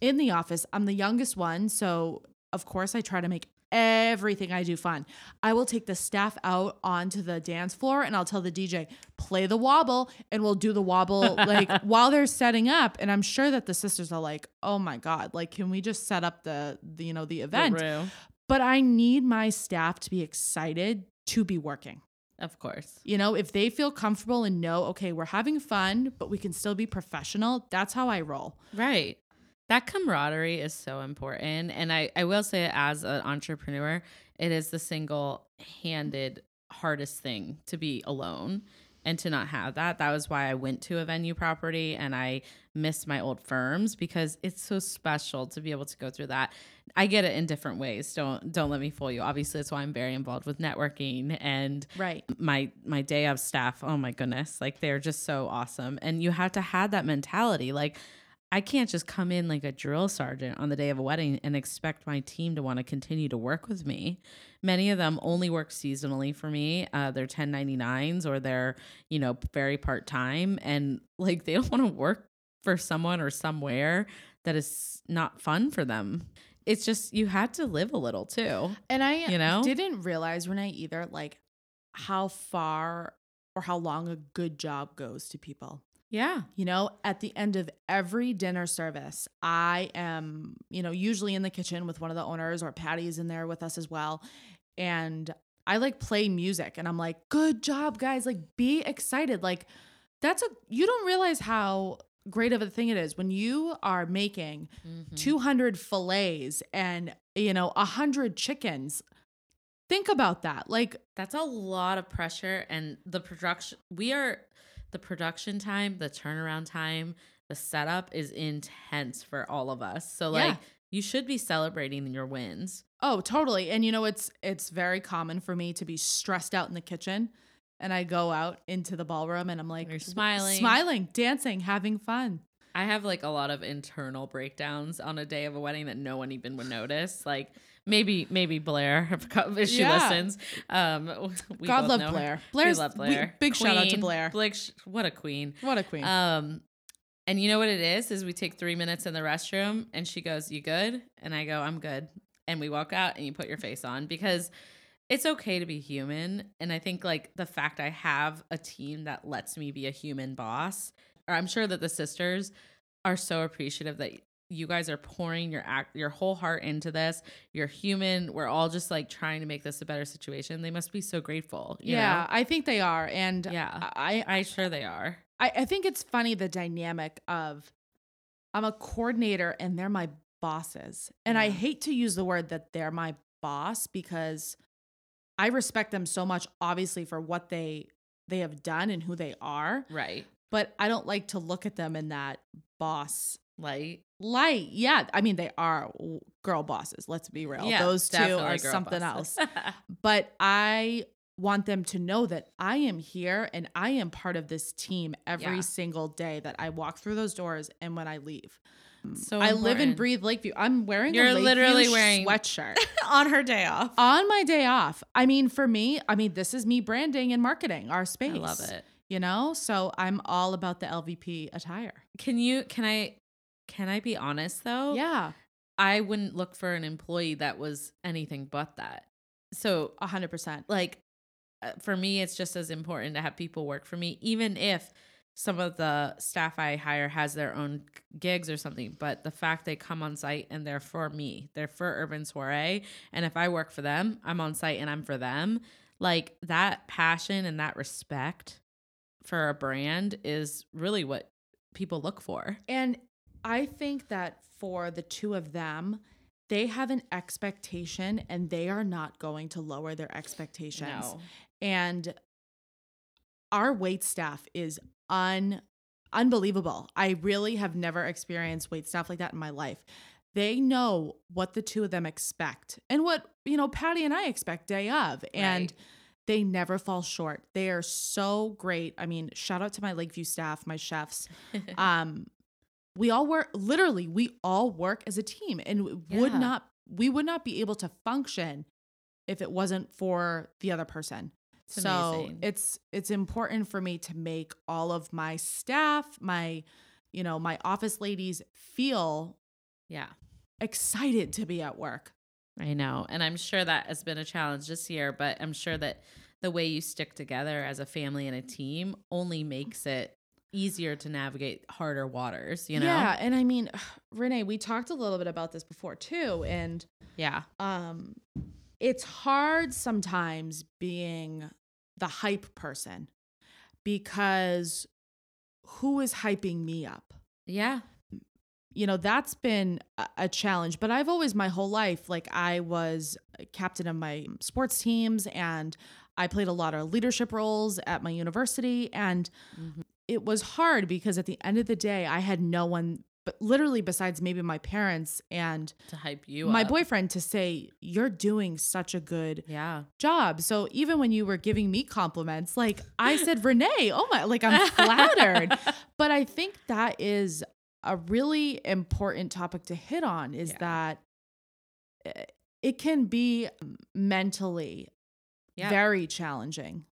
in the office. I'm the youngest one, so of course I try to make everything I do fun. I will take the staff out onto the dance floor and I'll tell the DJ, play the wobble, and we'll do the wobble like while they're setting up. And I'm sure that the sisters are like, oh my God, like, can we just set up the, the you know, the The event? room. But I need my staff to be excited to be working. Of course You know, if they feel comfortable and know, okay, we're having fun, but we can still be professional, that's how I roll. Right. That camaraderie is so important. And I, I will say, as an entrepreneur, it is the single handed hardest thing to be alone and to not have that. That was why I went to a venue property and I miss my old firms because it's so special to be able to go through that. I get it in different ways. Don't don't let me fool you. Obviously, that's why I'm very involved with networking and Right. my my day of staff oh my goodness like they're just so awesome and you have to have that mentality like i can't just come in like a drill sergeant on the day of a wedding and expect my team to want to continue to work with me many of them only work seasonally for me uh, they're 1099s or they're you know very part-time and like they don't want to work for someone or somewhere that is not fun for them it's just you had to live a little too. And I You know? didn't realize when I either like how far or how long a good job goes to people. Yeah. You know, at the end of every dinner service, I am, you know, usually in the kitchen with one of the owners or Patty is in there with us as well. And I like play music and I'm like, good job, guys. Like, be excited. Like, that's a, you don't realize how great of a thing it is when you are making Mm-hmm. 200 fillets and, you know, 100 chickens. Think about that. Like, That's a lot of pressure and the production we are the production time, the turnaround time, the setup is intense for all of us. So like Yeah. you should be celebrating your wins. Oh, totally. And you know, it's it's very common for me to be stressed out in the kitchen and I go out into the ballroom and I'm like You're smiling. smiling, dancing, having fun. I have like a lot of internal breakdowns on a day of a wedding that no one even would notice. Like maybe maybe Blair if she Yeah. listens. Um, we God love. Blair. We Blair's love we- Blair. big shout out to Blair. Blake, what a queen. What a queen. Um, and you know what it is? Is we take three minutes in the restroom, and she goes, "You good?" And I go, "I'm good." And we walk out, and you put your face on because it's okay to be human. And I think like the fact I have a team that lets me be a human boss, or I'm sure that the sisters are so appreciative that you guys are pouring your act your whole heart into this. You're human. We're all just like trying to make this a better situation. They must be so grateful. you yeah, know? I think they are. And Yeah. I, I sure they are. I I think it's funny the dynamic of I'm a coordinator and they're my bosses. And I hate to use the word that they're my boss because I respect them so much obviously for what they they have done and who they are, Right. but I don't like to look at them in that boss Light. light. Yeah, I mean they are girl bosses, let's be real. Yeah, Those two are something bosses. else. But I want them to know that I am here and I am part of this team every Yeah. single day that I walk through those doors and when I leave. Mm, so I live and breathe Lakeview. I'm wearing You're a Lakeview literally wearing- sweatshirt on her day off. on my day off. I mean, for me, I mean, this is me branding and marketing our space. I love it. You know, so I'm all about the LVP attire. Can you can I can I be honest though? Yeah, I wouldn't look for an employee that was anything but that. So a hundred percent. like uh, for me it's just as important to have people work for me even if some of the staff I hire has their own gigs or something, but the fact they come on site and they're for me, they're for Urban Soiree, and if I work for them, I'm on site and I'm for them. Like that passion and that respect for a brand is really what people look for. And I think that for the two of them, they have an expectation and they are not going to lower their expectations. No. And our wait staff is un unbelievable. I really have never experienced wait staff like that in my life. They know what the two of them expect and what, you know, Patty and I expect day of. And Right. they never fall short. They are so great. I mean, shout out to my Lakeview staff, my chefs. um we all work literally we all work as a team and w- would Yeah. not we would not be able to function if it wasn't for the other person It's so amazing. it's it's important for me to make all of my staff my you know my office ladies feel yeah. excited to be at work I know. And I'm sure that has been a challenge this year, but I'm sure that the way you stick together as a family and a team only makes it easier to navigate harder waters, you know? yeah and i mean renee we talked a little bit about this before too and Yeah. um it's hard sometimes being the hype person because who is hyping me up Yeah. you know that's been a- challenge but i've always my whole life like i was captain of my sports teams and i played a lot of leadership roles at my university and Mhm. It was hard because at the end of the day i had no one but literally besides maybe my parents and To hype you my up. boyfriend to say you're doing such a good Yeah. job. So even when you were giving me compliments, like I said, Renee, oh my, like I'm flattered. but I think that is a really important topic to hit on is Yeah. that eh, it can be mentally Yeah. very challenging.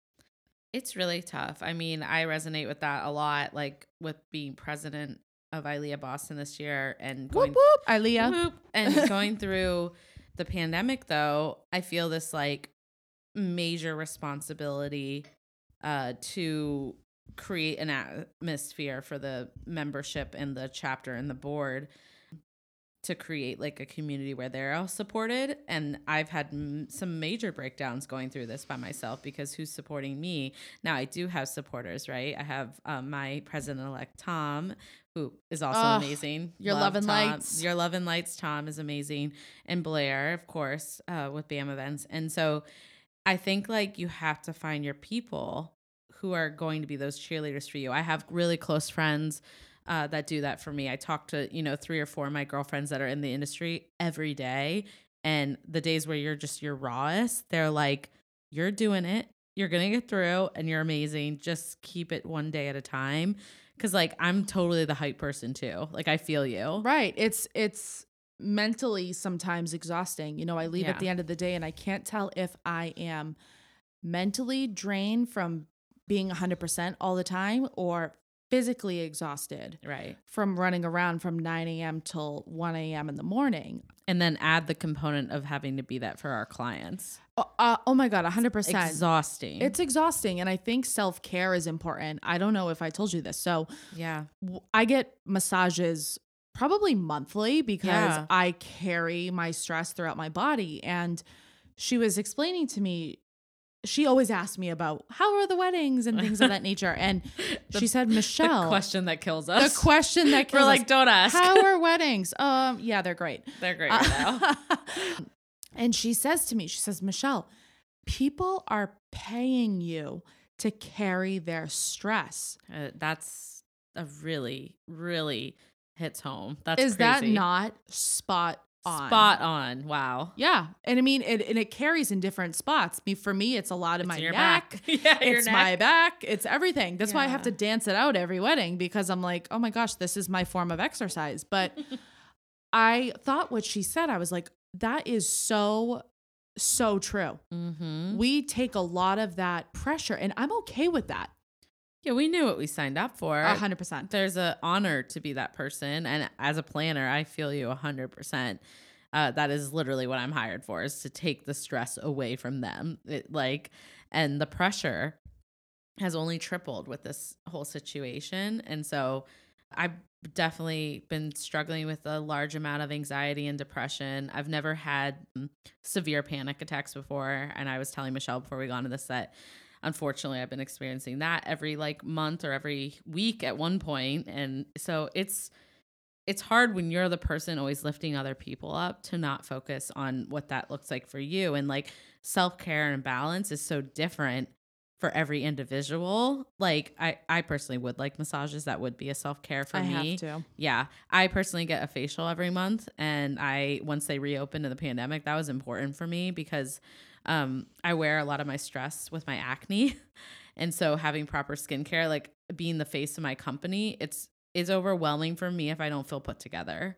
It's really tough. I mean, I resonate with that a lot, like with being president of ILEA Boston this year and Whoop going whoop, Ilea. Whoop. and going through the pandemic though, I feel this like major responsibility uh to create an atmosphere for the membership and the chapter and the board to create like a community where they're all supported. And i've had m- some major breakdowns going through this by myself because who's supporting me? Now i do have supporters right? I have um, my president-elect tom who is also Ugh, amazing. Your Love Love and Tom. Lights. your love and lights tom is amazing. And blair of course uh, with bam events. And so i think like you have to find your people who are going to be those cheerleaders for you. I have really close friends uh, that do that for me. I talk to, you know, three or four of my girlfriends that are in the industry every day. And the days where you're just your rawest, they're like, you're doing it. You're going to get through and you're amazing. Just keep it one day at a time. Cause like I'm totally the hype person too. Like I feel you. Right. It's it's mentally sometimes exhausting. You know, I leave Yeah. at the end of the day and I can't tell if I am mentally drained from being 100% all the time or physically exhausted Right. from running around from 9 a.m. till 1 a.m. in the morning. And then add the component of having to be that for our clients. Oh, uh, oh my God, 100%. Exhausting. It's exhausting. And I think self care is important. I don't know if I told you this. So yeah. w- I get massages probably monthly because Yeah. I carry my stress throughout my body. And she was explaining to me, she always asked me about how are the weddings and things of that nature. And The- she said, Michelle, The question that kills us. the question that kills us. We're like, us, don't ask. how are weddings? Um, yeah, they're great. They're great right now. and she says to me, she says, Michelle, people are paying you to carry their stress. Uh, that's a really, really hits home. That's Is that not spot on? spot on? Wow. Yeah. And I mean, it, and it carries in different spots. Me, for me, it's a lot of It's my neck. back. yeah, It's neck. my back. It's everything. That's why I have to dance it out every wedding because I'm like, oh my gosh, this is my form of exercise. But I thought what she said, I was like, that is so, so true. Mm-hmm. We take a lot of that pressure, and I'm okay with that. Yeah, we knew what we signed up for. A hundred percent. There's an honor to be that person, and as a planner, I feel you a hundred percent. Uh, that is literally what I'm hired for: is to take the stress away from them. It, like, and the pressure has only tripled with this whole situation, and so I've definitely been struggling with a large amount of anxiety and depression. I've never had mm, severe panic attacks before, and I was telling Michelle before we got into this that unfortunately I've been experiencing that every like month or every week at one point, and so it's it's hard when you're the person always lifting other people up to not focus on what that looks like for you and like self-care and balance is so different for every individual like i i personally would like massages that would be a self-care for I me have to. yeah i personally get a facial every month and i once they reopened in the pandemic that was important for me because um i wear a lot of my stress with my acne. And so having proper skincare like being the face of my company it's is overwhelming for me if i don't feel put together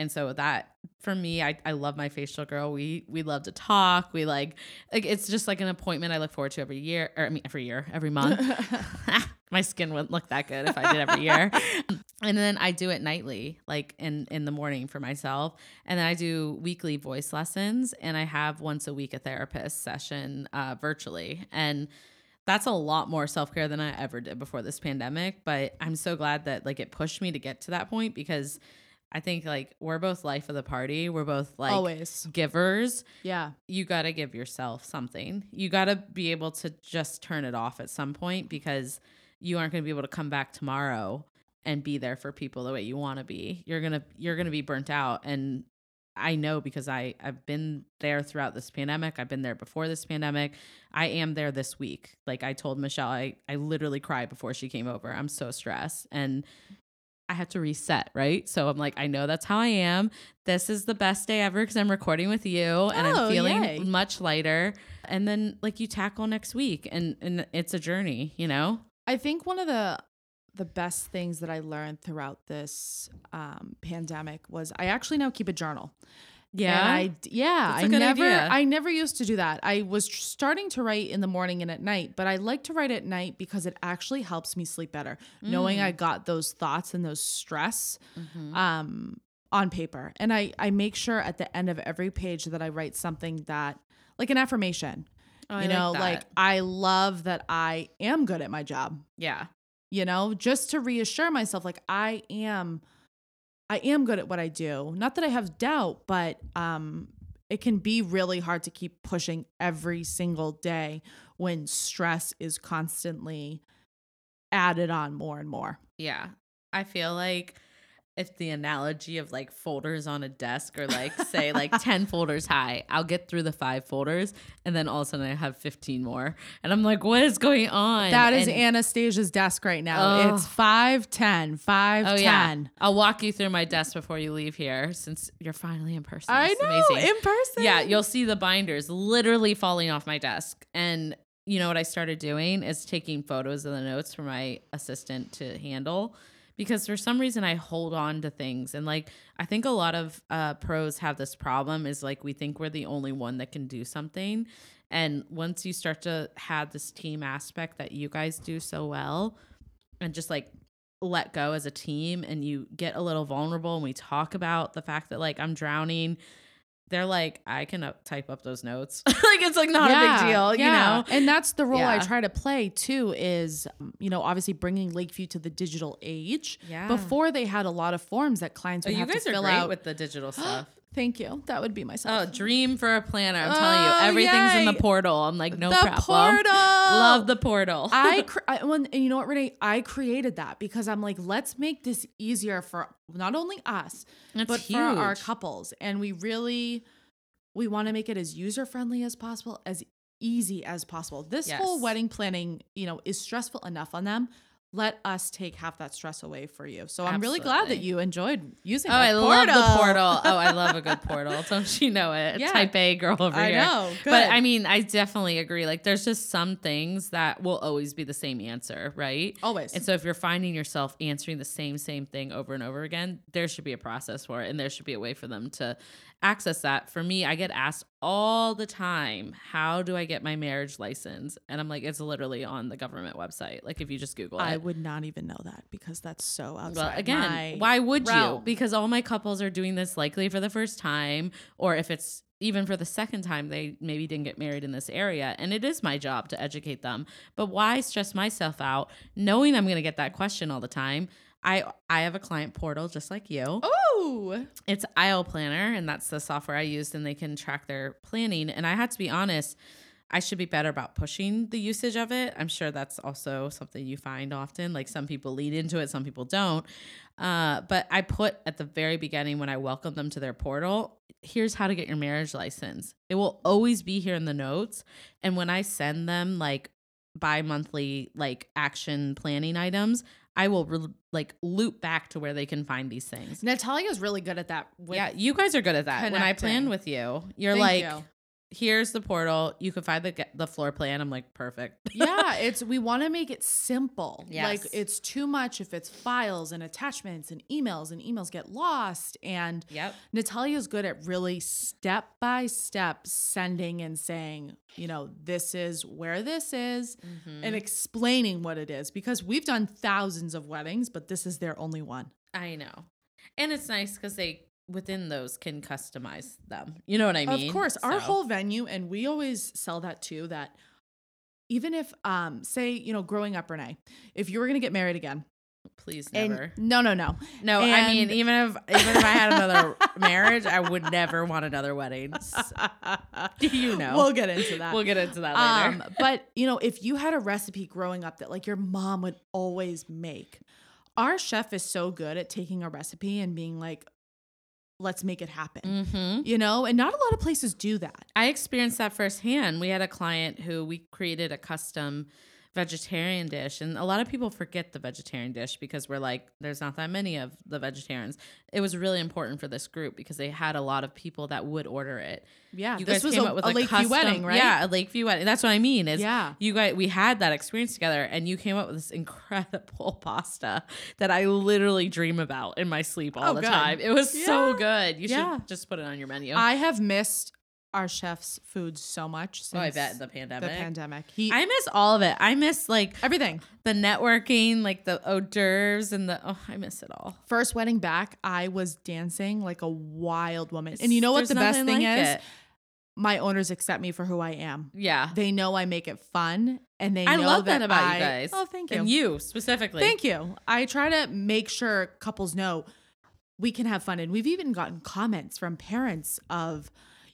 and so that for me I, I love my facial girl we we love to talk we like like it's just like an appointment i look forward to every year or i mean every year every month my skin wouldn't look that good if I did every year. and then I do it nightly, like in in the morning for myself. And then I do weekly voice lessons, and I have once a week a therapist session uh, virtually. And that's a lot more self care than I ever did before this pandemic. But I'm so glad that like it pushed me to get to that point because I think like we're both life of the party. We're both like Always. givers Yeah. you got to give yourself something. You got to be able to just turn it off at some point because you aren't going to be able to come back tomorrow and be there for people the way you want to be. You're going to you're going to be burnt out and I know because I I've been there throughout this pandemic. I've been there before this pandemic. I am there this week. Like I told Michelle, I I literally cried before she came over. I'm so stressed and I have to reset, right? So I'm like, I know that's how I am. This is the best day ever because I'm recording with you and Oh, I'm feeling yay. much lighter. And then like you tackle next week and and it's a journey, you know? I think one of the the best things that I learned throughout this um, pandemic was I actually now keep a journal, And I yeah, That's a I good never idea. I never used to do that. I was tr- starting to write in the morning and at night, but I like to write at night because it actually helps me sleep better. Knowing Mm. I got those thoughts and those stress Mm-hmm. um on paper. And I I make sure at the end of every page that I write something that like an affirmation. Oh, you like know, that. like I love that I am good at my job. yeah. You know, just to reassure myself like I am I am good at what I do. Not that I have doubt, but um it can be really hard to keep pushing every single day when stress is constantly added on more and more. Yeah. I feel like it's the analogy of like folders on a desk or like say like 10 folders high. I'll get through the five folders and then all of a sudden I have 15 more. And I'm like, what is going on? That is And- Anastasia's desk right now. It's Ugh. 510, 510. Oh yeah. I'll walk you through my desk before you leave here since you're finally in person. I It's know, amazing. in person. Yeah, you'll see the binders literally falling off my desk. And you know what I started doing is taking photos of the notes for my assistant to handle because for some reason I hold on to things and like I think a lot of uh, pros have this problem is like we think we're the only one that can do something. And once you start to have this team aspect that you guys do so well and just like let go as a team and you get a little vulnerable and we talk about the fact that like I'm drowning they're like I can up, type up those notes like it's like not a big deal you know And that's the role I try to play too is, um, you know, obviously bringing Lakeview to the digital age. Yeah. Before they had a lot of forms that clients oh, would you have guys to are fill out. with the digital stuff Thank you. That would be my oh dream for a planner I'm Oh, telling you oh, everything's in the portal I'm like no the problem portal. love the portal I, cr- I when, and you know what, Renee? I created that because I'm like, let's make this easier for not only us, That's but for our couples. And we really, we want to make it as user friendly as possible, as easy as possible. This whole wedding planning, you know, is stressful enough on them. Let us take half that stress away for you. So I'm really glad that you enjoyed using. Oh, I that love the portal. portal. Oh, I love a good portal. Don't you know it? Yeah. Type A girl over I here. know. But I mean, I definitely agree. Like, there's just some things that will always be the same answer, right? Always. And so, if you're finding yourself answering the same same thing over and over again, there should be a process for it, and there should be a way for them to access that. For me, I get asked all the time, "How do I get my marriage license?" And I'm like, "It's literally on the government website. Like, if you just Google it." I would not even know that because that's so outside. Well, again, why would you? Because all my couples are doing this likely for the first time, or if it's even for the second time, they maybe didn't get married in this area. And it is my job to educate them. But why stress myself out knowing I'm going to get that question all the time? I I have a client portal just like you. Oh, It's Aisle Planner, and that's the software I used, and they can track their planning. And I had to be honest, I should be better about pushing the usage of it. I'm sure that's also something you find often. Like some people lead into it, some people don't. Uh, but I put at the very beginning when I welcome them to their portal, here's how to get your marriage license. It will always be here in the notes. And when I send them like bi monthly, like action planning items, I will re- like loop back to where they can find these things. Natalia's really good at that. Yeah, you guys are good at that. When I plan with you, you're Thank like, you. Here's the portal. You can find the the floor plan. I'm like, perfect. yeah, it's we want to make it simple. Yes. Like it's too much if it's files and attachments and emails and emails get lost and Yep. Natalia's good at really step by step sending and saying, you know, this is where this is Mm-hmm. and explaining what it is because we've done thousands of weddings, but this is their only one. I know, and it's nice because they within those can customize them. You know what I mean? Of course, our whole venue, and we always sell that too. That even if, um, say, you know, growing up, Renee, if you were gonna get married again, please and never. no, no, no, no, I mean, even if even if I had another marriage, I would never want another wedding. S- you know, we'll get into that. we'll get into that later. Um, but you know, if you had a recipe growing up that like your mom would always make, our chef is so good at taking a recipe and being like, let's make it happen. mm-hmm. You know, and not a lot of places do that. I experienced that firsthand. We had a client who we created a custom vegetarian dish. And a lot of people forget the vegetarian dish because we're like, there's not that many of the vegetarians. It was really important for this group because they had a lot of people that would order it. Yeah, You this guys was came a, up with a a Lakeview custom, wedding, right? Yeah, a Lakeview wedding. That's what I mean. Is Yeah. you guys we had that experience together and you came up with this incredible pasta that I literally dream about in my sleep oh, all Oh, the good. time. It was so good. You Yeah. should just put it on your menu. I have missed our chef's food so much since oh, I bet the pandemic. the pandemic. He I miss all of it. I miss like everything. the networking, like the hors d'oeuvres and the oh, I miss it all. First wedding back, I was dancing like a wild woman. And you know what the best thing like is? it. My owners accept me for who I am. Yeah. They know I make it fun, and they I know love that about I- you guys. Oh, thank you. And you specifically. Thank you. I try to make sure couples know we can have fun. And we've even gotten comments from parents of,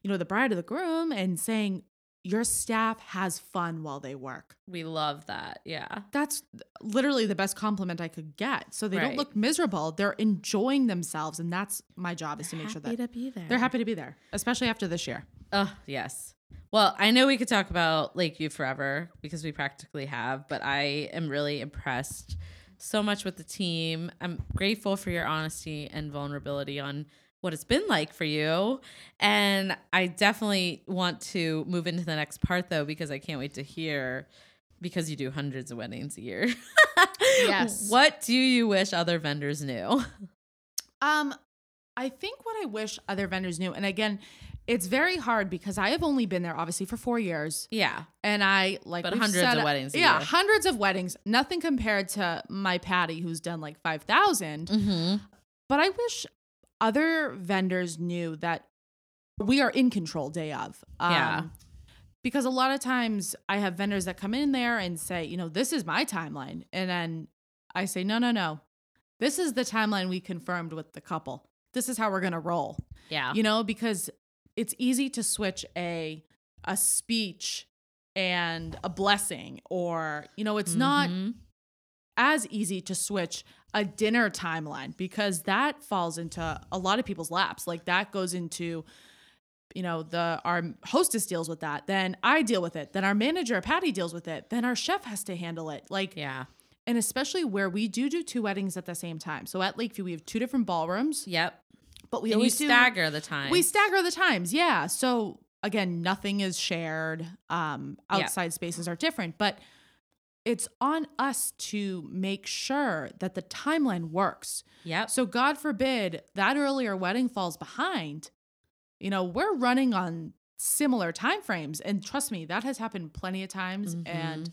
you know, the bride or the groom and saying, your staff has fun while they work. We love that. Yeah. That's literally the best compliment I could get. So they don't look miserable. They're enjoying themselves. And that's my job is to make sure that to be there. they're happy to be there, especially after this year. Oh, yes. Well, I know we could talk about Lakeview forever because we practically have, but I am really impressed so much with the team. I'm grateful for your honesty and vulnerability on what it's been like for you. And I definitely want to move into the next part though, because I can't wait to hear because you do hundreds of weddings a year. Yes. What do you wish other vendors knew? Um, I think what I wish other vendors knew, and again, it's very hard because I have only been there obviously for four years. Yeah. And I like But hundreds said- of weddings a Yeah, hundreds of weddings. Nothing compared to my Patty, who's done like five thousand. Mm-hmm. But I wish other vendors knew that we are in control day of. Um, Yeah. Because a lot of times I have vendors that come in there and say, you know, this is my timeline, and then I say, no, no, no, this is the timeline we confirmed with the couple. This is how we're gonna roll Yeah. you know because it's easy to switch a a speech and a blessing or you know it's not Mhm. As easy to switch a dinner timeline because that falls into a lot of people's laps like that goes into you know the our hostess deals with that then i deal with it then our manager patty deals with it then our chef has to handle it like Yeah. and especially where we do do two weddings at the same time so at lakeview we have two different ballrooms Yep. but we and always do stagger the time. we stagger the times, yeah. So again, nothing is shared. Um, outside spaces are different, but it's on us to make sure that the timeline works. Yep. So God forbid that earlier wedding falls behind. You know, we're running on similar time frames, and trust me, that has happened plenty of times. Mm-hmm. And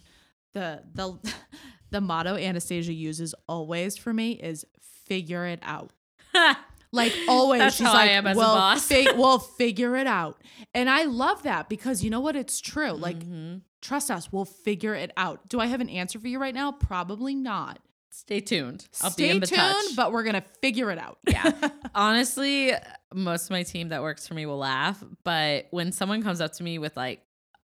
the the the motto Anastasia uses always for me is figure it out. Like always, That's she's how I like, am as a "Well, boss." fi- well, figure it out." And I love that because you know what? It's true. Like, Mhm. Trust us, we'll figure it out. Do I have an answer for you right now? Probably not. Stay tuned. I'll Stay be in tuned, touch. but we're gonna figure it out. yeah. Honestly, most of my team that works for me will laugh, but when someone comes up to me with like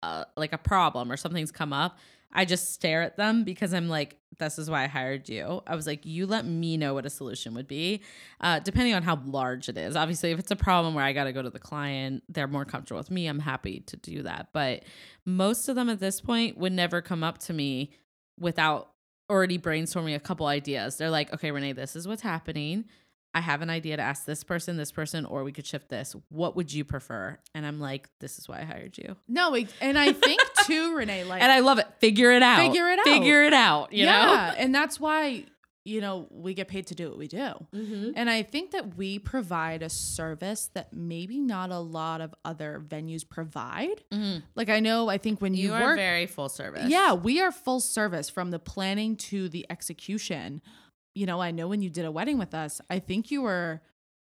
uh, like a problem or something's come up, I just stare at them because I'm like, this is why I hired you. I was like, you let me know what a solution would be, uh, depending on how large it is. Obviously, if it's a problem where I got to go to the client, they're more comfortable with me. I'm happy to do that. But most of them at this point would never come up to me without already brainstorming a couple ideas. They're like, okay, Renee, this is what's happening. I have an idea to ask this person, this person, or we could shift this. What would you prefer? And I'm like, this is why I hired you. No, and I think too, Renee, like And I love it. Figure it out. Figure it out. Figure it out. You yeah, and that's why you know we get paid to do what we do. Mm-hmm. And I think that we provide a service that maybe not a lot of other venues provide. Like I know, I think when you, You are work, very full service. yeah, we are full service from the planning to the execution. You know, I know when you did a wedding with us, I think you were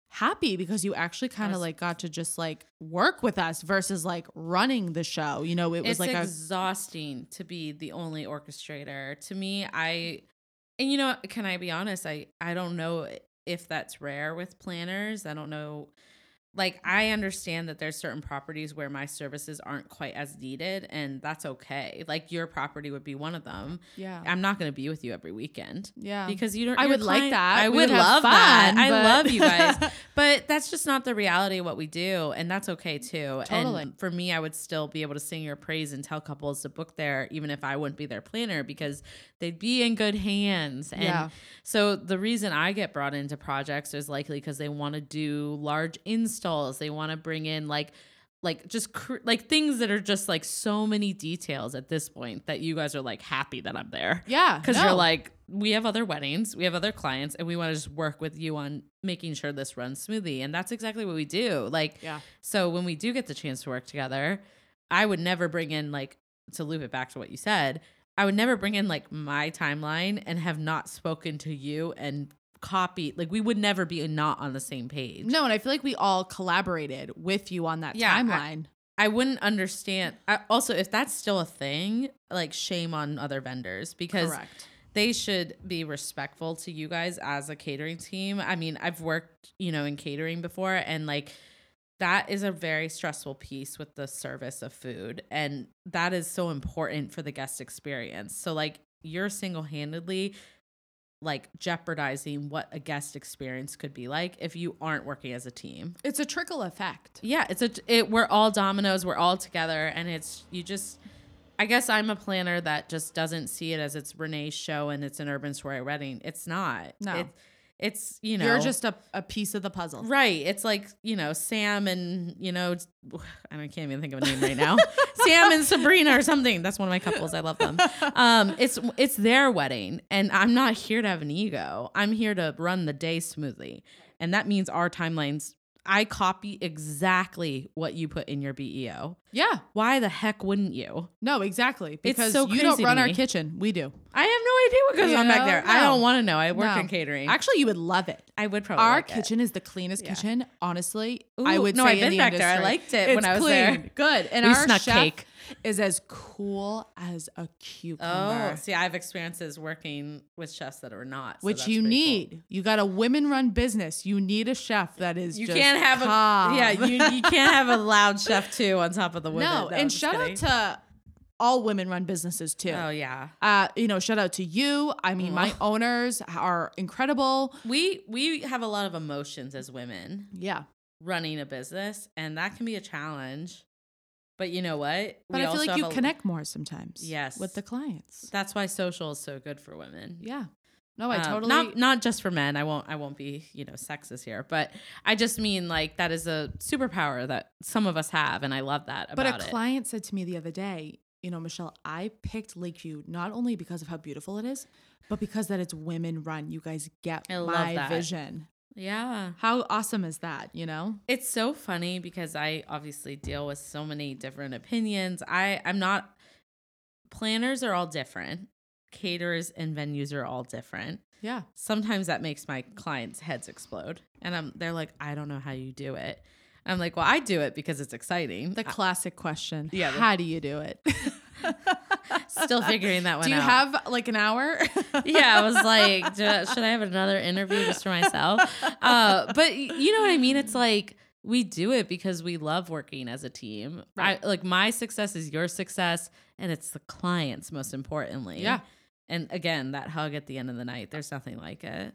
happy because you actually kind of like got to just like work with us versus like running the show. You know, it was it's like a exhausting to be the only orchestrator. To me, I and you know, can I be honest? I I don't know if that's rare with planners. I don't know like I understand that there's certain properties where my services aren't quite as needed and that's okay. Like your property would be one of them. Yeah. I'm not going to be with you every weekend. Yeah. Because you don't I would like that. I We would would love that. I love you guys. but that's just not the reality of what we do and that's okay too. Totally. And for me I would still be able to sing your praise and tell couples to book there even if I wouldn't be their planner because they'd be in good hands. And Yeah. so the reason I get brought into projects is likely because they want to do large installs. They want to bring in like like just cr- like things that are just like so many details at this point that you guys are like happy that I'm there. yeah. Because no. you're like, we have other weddings, we have other clients, and we want to just work with you on making sure this runs smoothly. And that's exactly what we do. Like, Yeah. so when we do get the chance to work together, I would never bring in like to loop it back to what you said. I would never bring in like my timeline and have not spoken to you and copy. Like we would never be not on the same page. No, and I feel like we all collaborated with you on that Yeah, I- timeline. I wouldn't understand. I, also, if that's still a thing, like shame on other vendors because Correct. they should be respectful to you guys as a catering team. I mean, I've worked, you know, in catering before and like that is a very stressful piece with the service of food and that is so important for the guest experience. So like you're single-handedly like jeopardizing what a guest experience could be like if you aren't working as a team. It's a trickle effect. Yeah, it's a it we're all dominoes, we're all together and it's you just I guess I'm a planner that just doesn't see it as it's Renee's show and it's an Urban Soiree wedding. It's not. No. It, it's you know You're just a, a piece of the puzzle. right. It's like you know Sam and you know I can't even think of a name right now. Sam and Sabrina or something. That's one of my couples. I love them. Um, it's it's their wedding, and I'm not here to have an ego. I'm here to run the day smoothly, and that means our timelines. I copy exactly what you put in your BEO. Yeah. Why the heck wouldn't you? No, exactly. Because so you don't run our kitchen. We do. I have no idea what goes You on back know? there. I don't want to know. I work No. in catering. Actually, you would love it. I would probably. Our like kitchen is the cleanest Yeah. kitchen. Honestly, I would no, say I've been the back there. I liked it when It's I was clean. there. Good. And We our snuck chef cake. Is as cool as a cucumber. Oh, see, I have experiences working with chefs that are not, so which you need. cool. You got a women-run business. You need a chef that is. You just can't have calm. a yeah. You, you can't have a loud chef too on top of the women. no, and shout kidding. out to all women-run businesses too. Oh yeah, Uh, you know, shout out to you. I mean, my owners are incredible. we we have a lot of emotions as women Yeah, running a business, and that can be a challenge. But you know what? but We I feel like you a- connect more sometimes. Yes. with the clients. That's why social is so good for women. Yeah. No, I Um, totally. not not just for men. I won't I won't be you know sexist here, but I just mean like that is a superpower that some of us have, and I love that but a it. client said to me the other day, you know, Michelle, I picked Lakeview not only because of how beautiful it is, but because that it's women run. You guys get I my vision. Yeah, How awesome is that? You know? it's so funny because I obviously deal with so many different opinions. I I'm not planners are all different. Caterers and venues are all different. Yeah. Sometimes that makes my clients' heads explode, and I'm they're like, I don't know how you do it. I'm like, well, I do it because it's exciting. The classic question. Yeah, How do you do it? Still figuring that one out. do you out. have like an hour? yeah, I was like, "Do- should I have another interview just for myself? Uh, but you know what I mean? It's like we do it because we love working as a team. Right. I, like my success is your success, and it's the clients most importantly. Yeah. And again, that hug at the end of the night, there's nothing like it.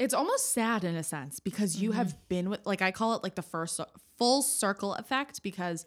it's almost sad in a sense because you Mm-hmm. have been with like I call it like the first full circle effect because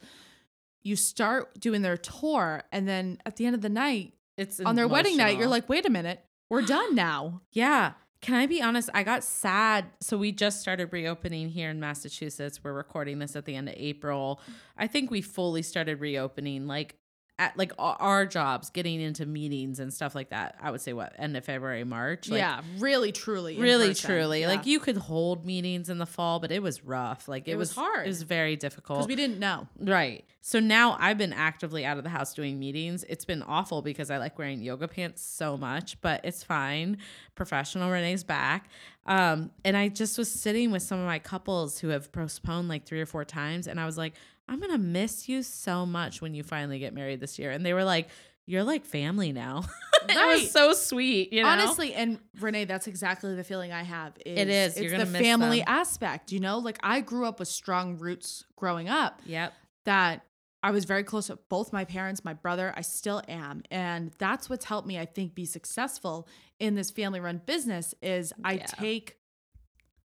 you start doing their tour and then at the end of the night It's on their wedding night you're like wait a minute we're done now Yeah. Can I be honest? I got sad. So we just started reopening here in Massachusetts. We're recording this at the end of April. I think we fully started reopening like at like our- jobs, getting into meetings and stuff like that. I would say what end of February, March. Like, yeah really truly Really, person. truly. Yeah. Like you could hold meetings in the fall, but it was rough. Like it, It was hard. It was very difficult. because we didn't know Right. So now I've been actively out of the house doing meetings. It's been awful because I like wearing yoga pants so much, but it's fine. Professional Renee's back. Um, and I just was sitting with some of my couples who have postponed like three or four times. And I was like, I'm going to miss you so much when you finally get married this year. And they were like, You're like family now. that Right. was so sweet. You know, Honestly, and Renee, that's exactly the feeling I have. Is It is. It's the family them. aspect. You know, like I grew up with strong roots growing up. Yep. That I was very close with both my parents, my brother. I still am, and that's what's helped me. I think be successful in this family-run business. Is I Yeah. take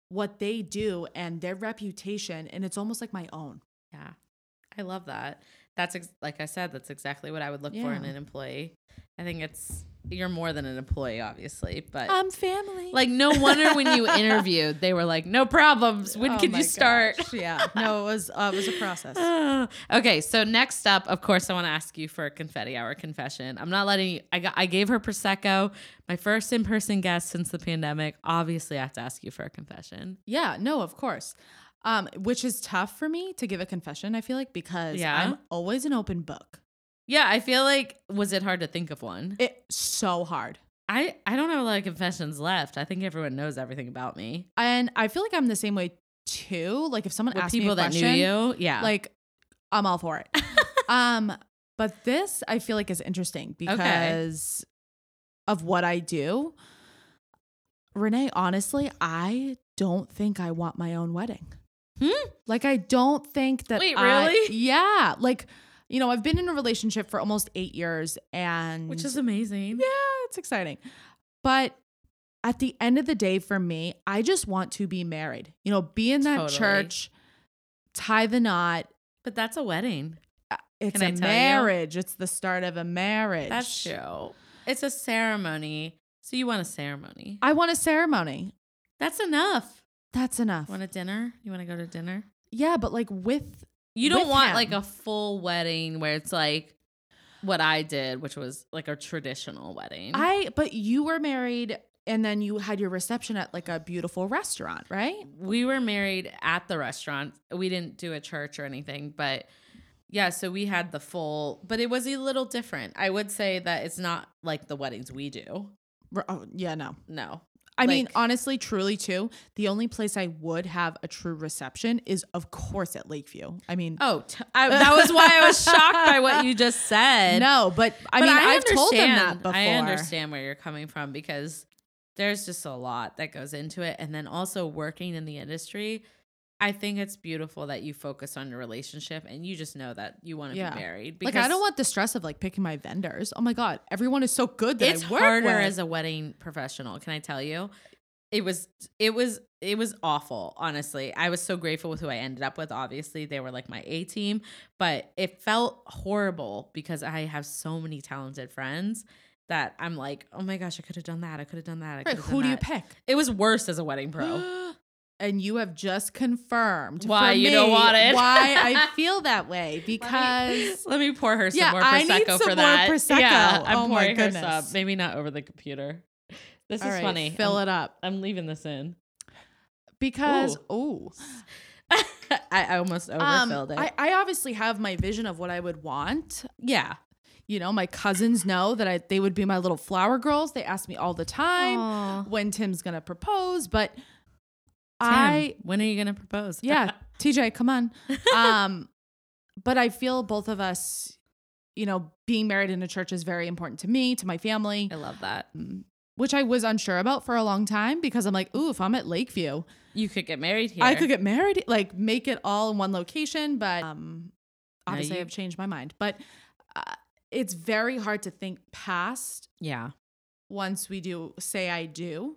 what they do and their reputation, and it's almost like my own. Yeah. I love that. That's ex- like I said, that's exactly what I would look for in an employee. I think it's you're more than an employee, obviously, but I'm family. like no wonder when you interviewed, they were like, "No problems. When Oh my you start?" gosh. Yeah, no, it was uh, it was a process. okay, so next up, of course, I want to ask you for a confetti hour confession. I'm not letting you. I got. I gave her prosecco, my first in person guest since the pandemic. Obviously, I have to ask you for a confession. Yeah, no, of course. Um, which is tough for me to give a confession, I feel like, because Yeah. I'm always an open book. Yeah, I feel like was it hard to think of one? It's so hard. I I don't have a lot of confessions left. I think everyone knows everything about me. And I feel like I'm the same way too. Like if someone With asks people me a that question, knew you, yeah, like I'm all for it. um, but this I feel like is interesting because of what I do. Renee, honestly, I don't think I want my own wedding. Hmm? Like I don't think that Wait, I- really? yeah. Like, you know, I've been in a relationship for almost eight years and which is amazing. yeah, it's exciting. But at the end of the day, for me, I just want to be married. You know, be in that Totally. church, tie the knot. But that's a wedding. Uh, It's Can a tell you? marriage. It's the start of a marriage. That's true. It's a ceremony. So you want a ceremony. I want a ceremony. That's enough. That's enough. Want a dinner? You want to go to dinner? yeah, but like with You don't With want him. like a full wedding where it's like what I did, which was like a traditional wedding. I, but you were married and then you had your reception at like a beautiful restaurant, right? we were married at the restaurant. We didn't do a church or anything, but yeah, so we had the full, but it was a little different. I would say that it's not like the weddings we do. Oh, yeah, no. No. I mean, honestly, truly, too, the only place I would have a true reception is, of course, at Lakeview. I mean, Oh, t- I, that was why I was shocked by what you just said. no, but I But mean, I've told them that before. I understand where you're coming from because there's just a lot that goes into it. And then also working in the industry, I think it's beautiful that you focus on your relationship and you just know that you want to Yeah. be married. Like, I don't want the stress of like picking my vendors. Oh my God, everyone is so good that it's harder with. as a wedding professional. Can I tell you? It was it was it was awful. Honestly, I was so grateful with who I ended up with. Obviously, they were like my A team, but it felt horrible because I have so many talented friends that I'm like, oh my gosh, I could have done that. I could have done that. I Right, could have who do you pick? It was worse as a wedding pro. and you have just confirmed Why for you don't want it. why I feel that way because Let me pour her some Yeah, more I prosecco need for some more that. Prosecco. Yeah, I'm Oh pouring her some. Maybe not over the computer. This All is right, funny. Fill I'm, it up I'm leaving this in. because oh, I, I almost um, overfilled it. I, I obviously have my vision of what I would want. yeah. You know, my cousins know that I they would be my little flower girls. They ask me all the time Aw. when Tim's gonna propose, but Tim, I when are you gonna propose? yeah, TJ, come on. Um, but I feel both of us, you know, being married in a church is very important to me, to my family. I love that. um, which I was unsure about for a long time because I'm like, ooh, if I'm at Lakeview, You could get married here. I could get married, like make it all in one location. But um, obviously, you- I've changed my mind. But uh, it's very hard to think past Yeah. once we do say I do.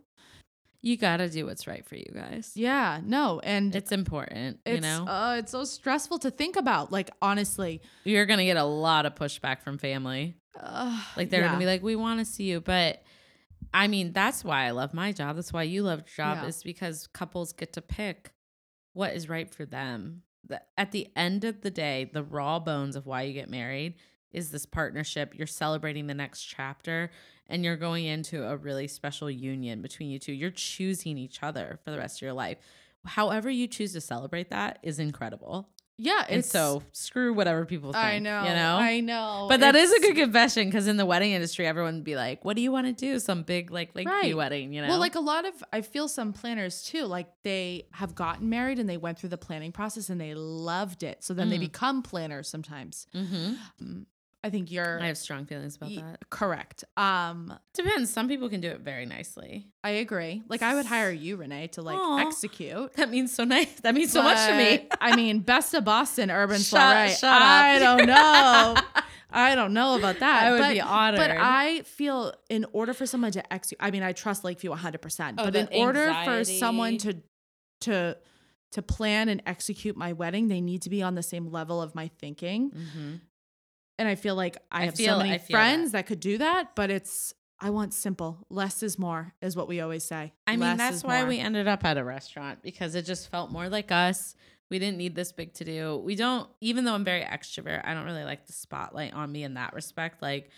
You gotta do what's right for you guys. Yeah, no, and It's important. it's you know, uh, it's so stressful to think about. Like honestly, you're gonna get a lot of pushback from family. uh, Like they're yeah. gonna be like, "We want to see you," but I mean, that's why I love my job. That's why you love your job Yeah. is because couples get to pick what is right for them. The, at the end of the day, the raw bones of why you get married is this partnership. You're celebrating the next chapter and you're going into a really special union between you two. You're choosing each other for the rest of your life. However, you choose to celebrate that is incredible. yeah, And so screw whatever people think. I know, You know? I know, But that is a good confession because in the wedding industry, everyone would be like, "What do you want to do? Some big like Lakeview Right. wedding?" You know? Well, like a lot of, I feel some planners too, like they have gotten married and they went through the planning process and they loved it. So then they Mm. become planners sometimes. hmm I think you're I have strong feelings about y- that. correct. Um, Depends. Some people can do it very nicely. I agree. Like I would hire you, Renee, to like Aw. execute. That means so nice. That means so much to me. But, I mean, best of Boston urban Shut- soiree. shut up. I don't know. I don't know about that. I would but, be honored. But I feel in order for someone to execute, I mean, I trust Lakeview 100%. Oh, but the in order for someone anxiety. to to to plan and execute my wedding, they need to be on the same level of my thinking. Mm-hmm. And I feel like I, I have feel- so many friends that. could do that, but it's I want simple. Less is more, is what we always say. I mean, Less that's why more. we ended up at a restaurant because it just felt more like us. We didn't need this big to do. We don't, even though I'm very extrovert, I don't really like the spotlight on me in that respect. Like,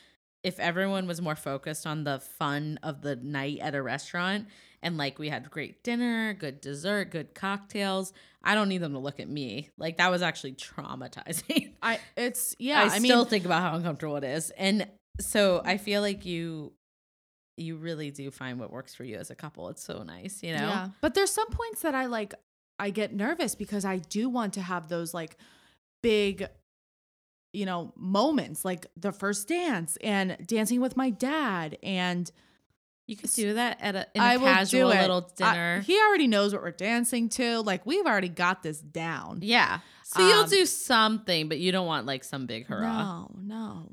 if everyone was more focused on the fun of the night at a restaurant and like we had great dinner, good dessert, good cocktails, I don't need them to look at me. Like, that was actually traumatizing. I it's yeah. I, I, mean, still think about how uncomfortable it is. And so I feel like you you really do find what works for you as a couple. It's so nice, you know? Yeah. But there's some points that I like I get nervous because I do want to have those like big you know moments like the first dance and dancing with my dad and You could do that at a, in a I will casual do it. little I- dinner. he already knows what we're dancing to. Like we've already got this down. yeah. So you'll Um, do something, but you don't want like some big hurrah. No, no.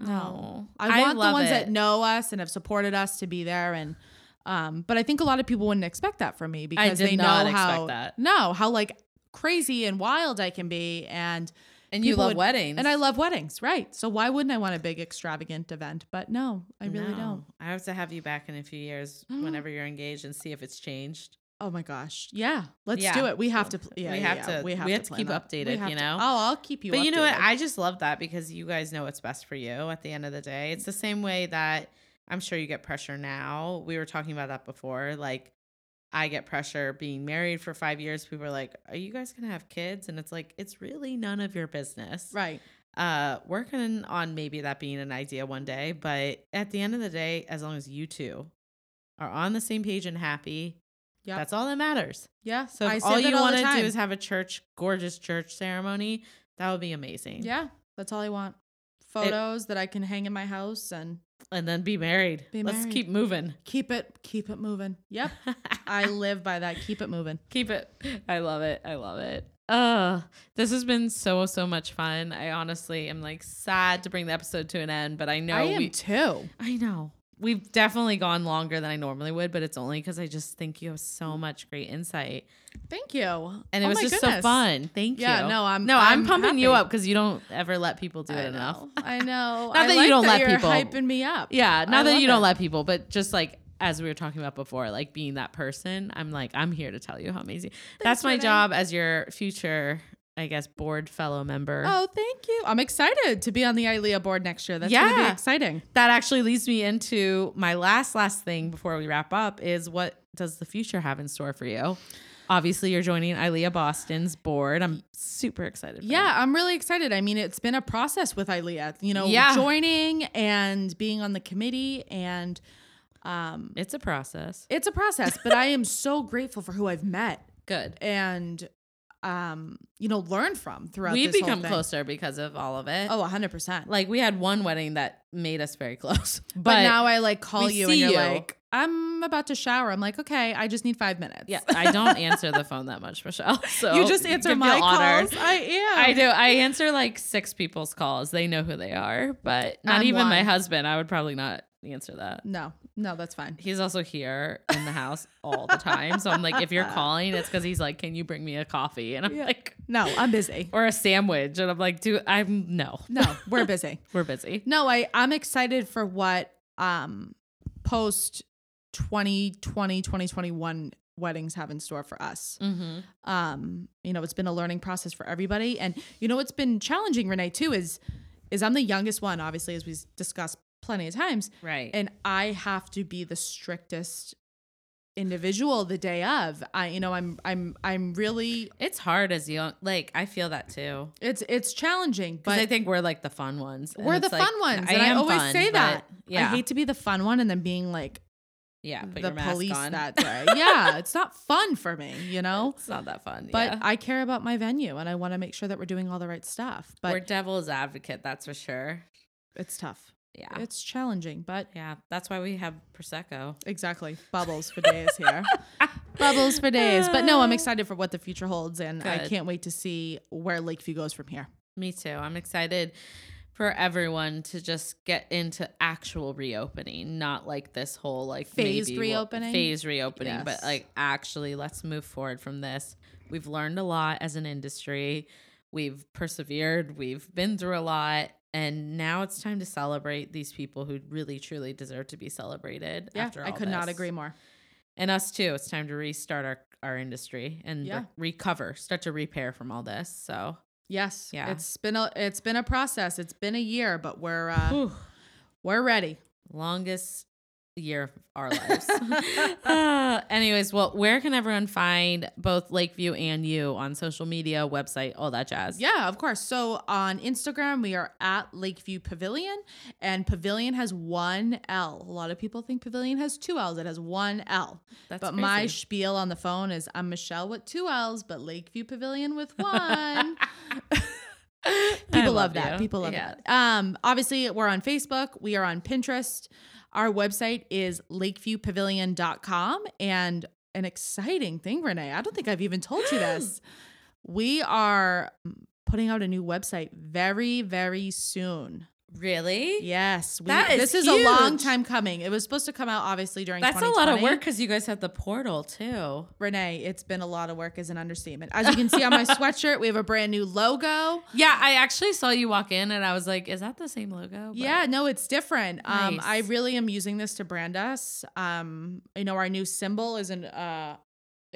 Oh, No. I want the love ones it. that know us and have supported us to be there and um but I think a lot of people wouldn't expect that from me because they know expect how that. no, how like crazy and wild I can be and And you love would- weddings. and I love weddings, right? So why wouldn't I want a big extravagant event? But no, I really No. don't. I have to have you back in a few years whenever you're engaged and see if it's changed. Oh my gosh. Yeah. Let's Yeah. do it. We have to yeah, We have yeah. to- we have we to, have to plan keep that. updated, you to- know? Oh, I'll keep you But you know what? I just love that because you guys know what's best for you at the end of the day. It's the same way that I'm sure you get pressure now. We were talking about that before. Like, I get pressure being married for five years. People are like, Are you guys going to have kids? And it's like, It's really none of your business. right. Uh, working on maybe that being an idea one day. But at the end of the day, as long as you two are on the same page and happy, Yeah. that's all that matters. Yeah. So if all you want to do is have a church, gorgeous church ceremony, that would be amazing. Yeah, that's all I want. Photos that I can hang in my house and And then be married. Be Let's married. keep moving. keep it keep it moving. Yep. I live by that. Keep it moving. keep it. I love it. I love it. Uh, this has been so so much fun. I honestly am like sad to bring the episode to an end, but I know I am we too. I know. We've definitely gone longer than I normally would, but it's only because I just think you have so mm. much great insight. Thank you. And it Oh was just so fun. Thank Yeah, you. no, I'm- no, I'm, I'm pumping you up because you don't ever let people do I it enough. I know. Not I that you don't let you're people- hyping me up. Yeah, not I that you don't let people, but just like as we were talking about before, like being that person, I'm like, I'm here to tell you how amazing. That's my job as your future, I guess, board fellow member. Oh, thank you. I'm excited to be on the ILEA board next year. That's Yeah. be exciting. That actually leads me into my last last thing before we wrap up is what does the future have in store for you? Obviously, you're joining ILEA Boston's board. I'm super excited. For Yeah, that. I'm really excited. I mean, it's been a process with ILEA, you know, Yeah. joining and being on the committee and um it's a process. it's a process, but I am so grateful for who I've met Good. and um you know learn from throughout We've this whole become closer because of all of it. Oh, 100%. like we had one wedding that made us very close, but, but, now I like call you and you're you. like, I'm about to shower. I'm like, okay, I just need five minutes. Yeah, I don't answer the phone that much, Michelle. So you just answer my calls. I am. I do. I answer like six people's calls. They know who they are, but not I'm even my husband. I would probably not answer that. No, no, that's fine. He's also here in the house all the time. So I'm like, if you're calling, it's because he's like, "Can you bring me a coffee?" And I'm Yeah. like, No, I'm busy. or a sandwich, and I'm like, "Dude, I'm no, No, we're busy. we're busy." No, I I'm excited for what um post 2020 2021 weddings have in store for us. Mm-hmm. Um you know, it's been a learning process for everybody and you know what's been challenging Renee too is is I'm the youngest one obviously as we discussed plenty of times Right. and I have to be the strictest individual the day of. I you know, I'm I'm I'm really it's hard as young. Like I feel that too. it's it's challenging, but I think we're like the fun ones. we're the like, fun ones. I and I always fun, say that. Yeah. I hate to be the fun one and then being like yeah. The police on. that day. yeah, it's not fun for me, you know? It's not that fun. But yeah. I care about my venue and I want to make sure that we're doing all the right stuff. But we're devil's advocate, that's for sure. It's tough. Yeah. It's challenging, but yeah. That's why we have Prosecco. exactly bubbles for days here. bubbles for days. But no, I'm uh. excited for what the future holds, and I can't wait to see where Lakeview goes from here. Me too. I'm excited for everyone to just get into actual reopening, not like this whole like Phased maybe we'll- reopening? phased reopening, but like actually let's move forward from this. We've learned a lot as an industry. We've persevered. We've been through a lot. And now it's time to celebrate these people who really truly deserve to be celebrated. Yeah, after I could not agree more. And us too. It's time to restart our, our industry and Yeah. re- recover, start to repair from all this. So Yes, Yeah. It's been a it's been a process. It's been a year, but we're uh, whew, we're ready. longest year of our lives. Uh, anyways, well, where can everyone find both Lakeview and you on social media, website, all that jazz? Yeah, of course. So on Instagram, we are at Lakeview Pavilion, and Pavilion has one L. A lot of people think Pavilion has two L's. It has one L. That's but my spiel on the phone is I'm Michelle with two L's, but Lakeview Pavilion with one. People love, that. you. People love Yeah. that. Um, obviously, we're on Facebook. We are on Pinterest. Our website is lakeviewpavilion.com. And an exciting thing, Renee, I don't think I've even told you this. we are mm, putting out a new website very, very soon. Really? Yes. We, That is this is a long time coming. It was supposed to come out obviously during That's a lot of work because you guys have the portal too. Renee, it's been a lot of work as an understatement. As you can see on my sweatshirt, we have a brand new logo. Yeah, I actually saw you walk in and I was like, is that the same logo? But- Yeah, no, it's different. Um, I really am using this to brand us. Um, you know, our new symbol is an uh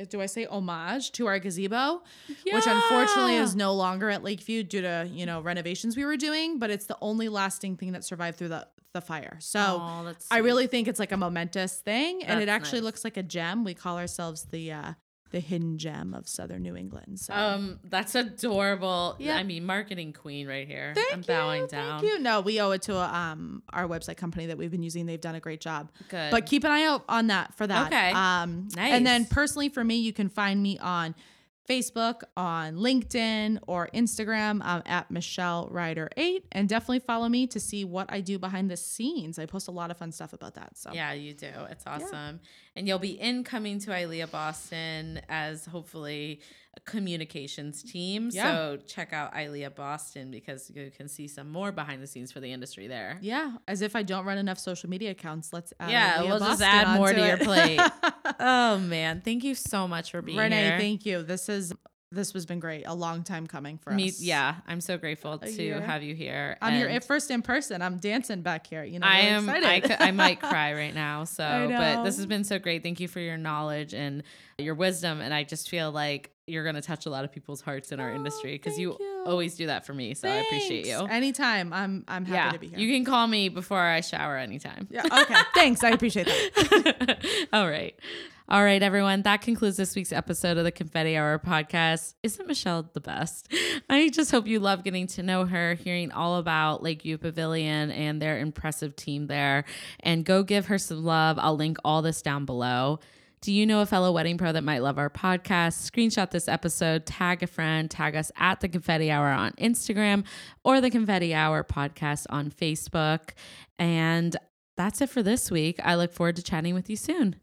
do I say homage to our gazebo, which unfortunately is no longer at Lakeview due to, you know, renovations we were doing, but it's the only lasting thing that survived through the the fire. So I really think it's like a momentous thing and it actually nice. looks like a gem. We call ourselves the uh the hidden gem of southern New England. So Um, that's adorable. Yeah. I mean, marketing queen right here. Thank I'm you, bowing down. Thank you. No, we owe it to um our website company that we've been using. They've done a great job. Good. But keep an eye out on that for that. Okay. Um and then personally for me, you can find me on Facebook, on LinkedIn, or Instagram um, at Michelle Ryder eight, and definitely follow me to see what I do behind the scenes. I post a lot of fun stuff about that. So Yeah, you do. It's awesome. And you'll be incoming to ILEA Boston as hopefully communications team. Yeah. So check out ILEA Boston because you can see some more behind the scenes for the industry there. yeah, as if I don't run enough social media accounts, let's add Yeah, Leah we'll just add more to your plate. oh man, thank you so much for being Renee, here. Renee, thank you. This is this has been great. A long time coming for Me, us. yeah, I'm so grateful to year. have you here. I'm your first in person. I'm dancing back here. You know, I am. I, I might cry right now. So, but this has been so great. Thank you for your knowledge and your wisdom. And I just feel like you're going to touch a lot of people's hearts in our Oh, industry because you, you. always do that for me. So I appreciate you. Anytime. I'm I'm happy yeah, to be here. you can call me before I shower anytime. yeah. Okay. Thanks. I appreciate that. All right. All right, everyone. That concludes this week's episode of the Confetti Hour podcast. Isn't Michelle the best? I just hope you love getting to know her, hearing all about Lakeview Pavilion and their impressive team there. And go give her some love. I'll link all this down below. Do you know a fellow wedding pro that might love our podcast? Screenshot this episode, tag a friend, tag us at the Confetti Hour on Instagram or the Confetti Hour podcast on Facebook. And that's it for this week. I look forward to chatting with you soon.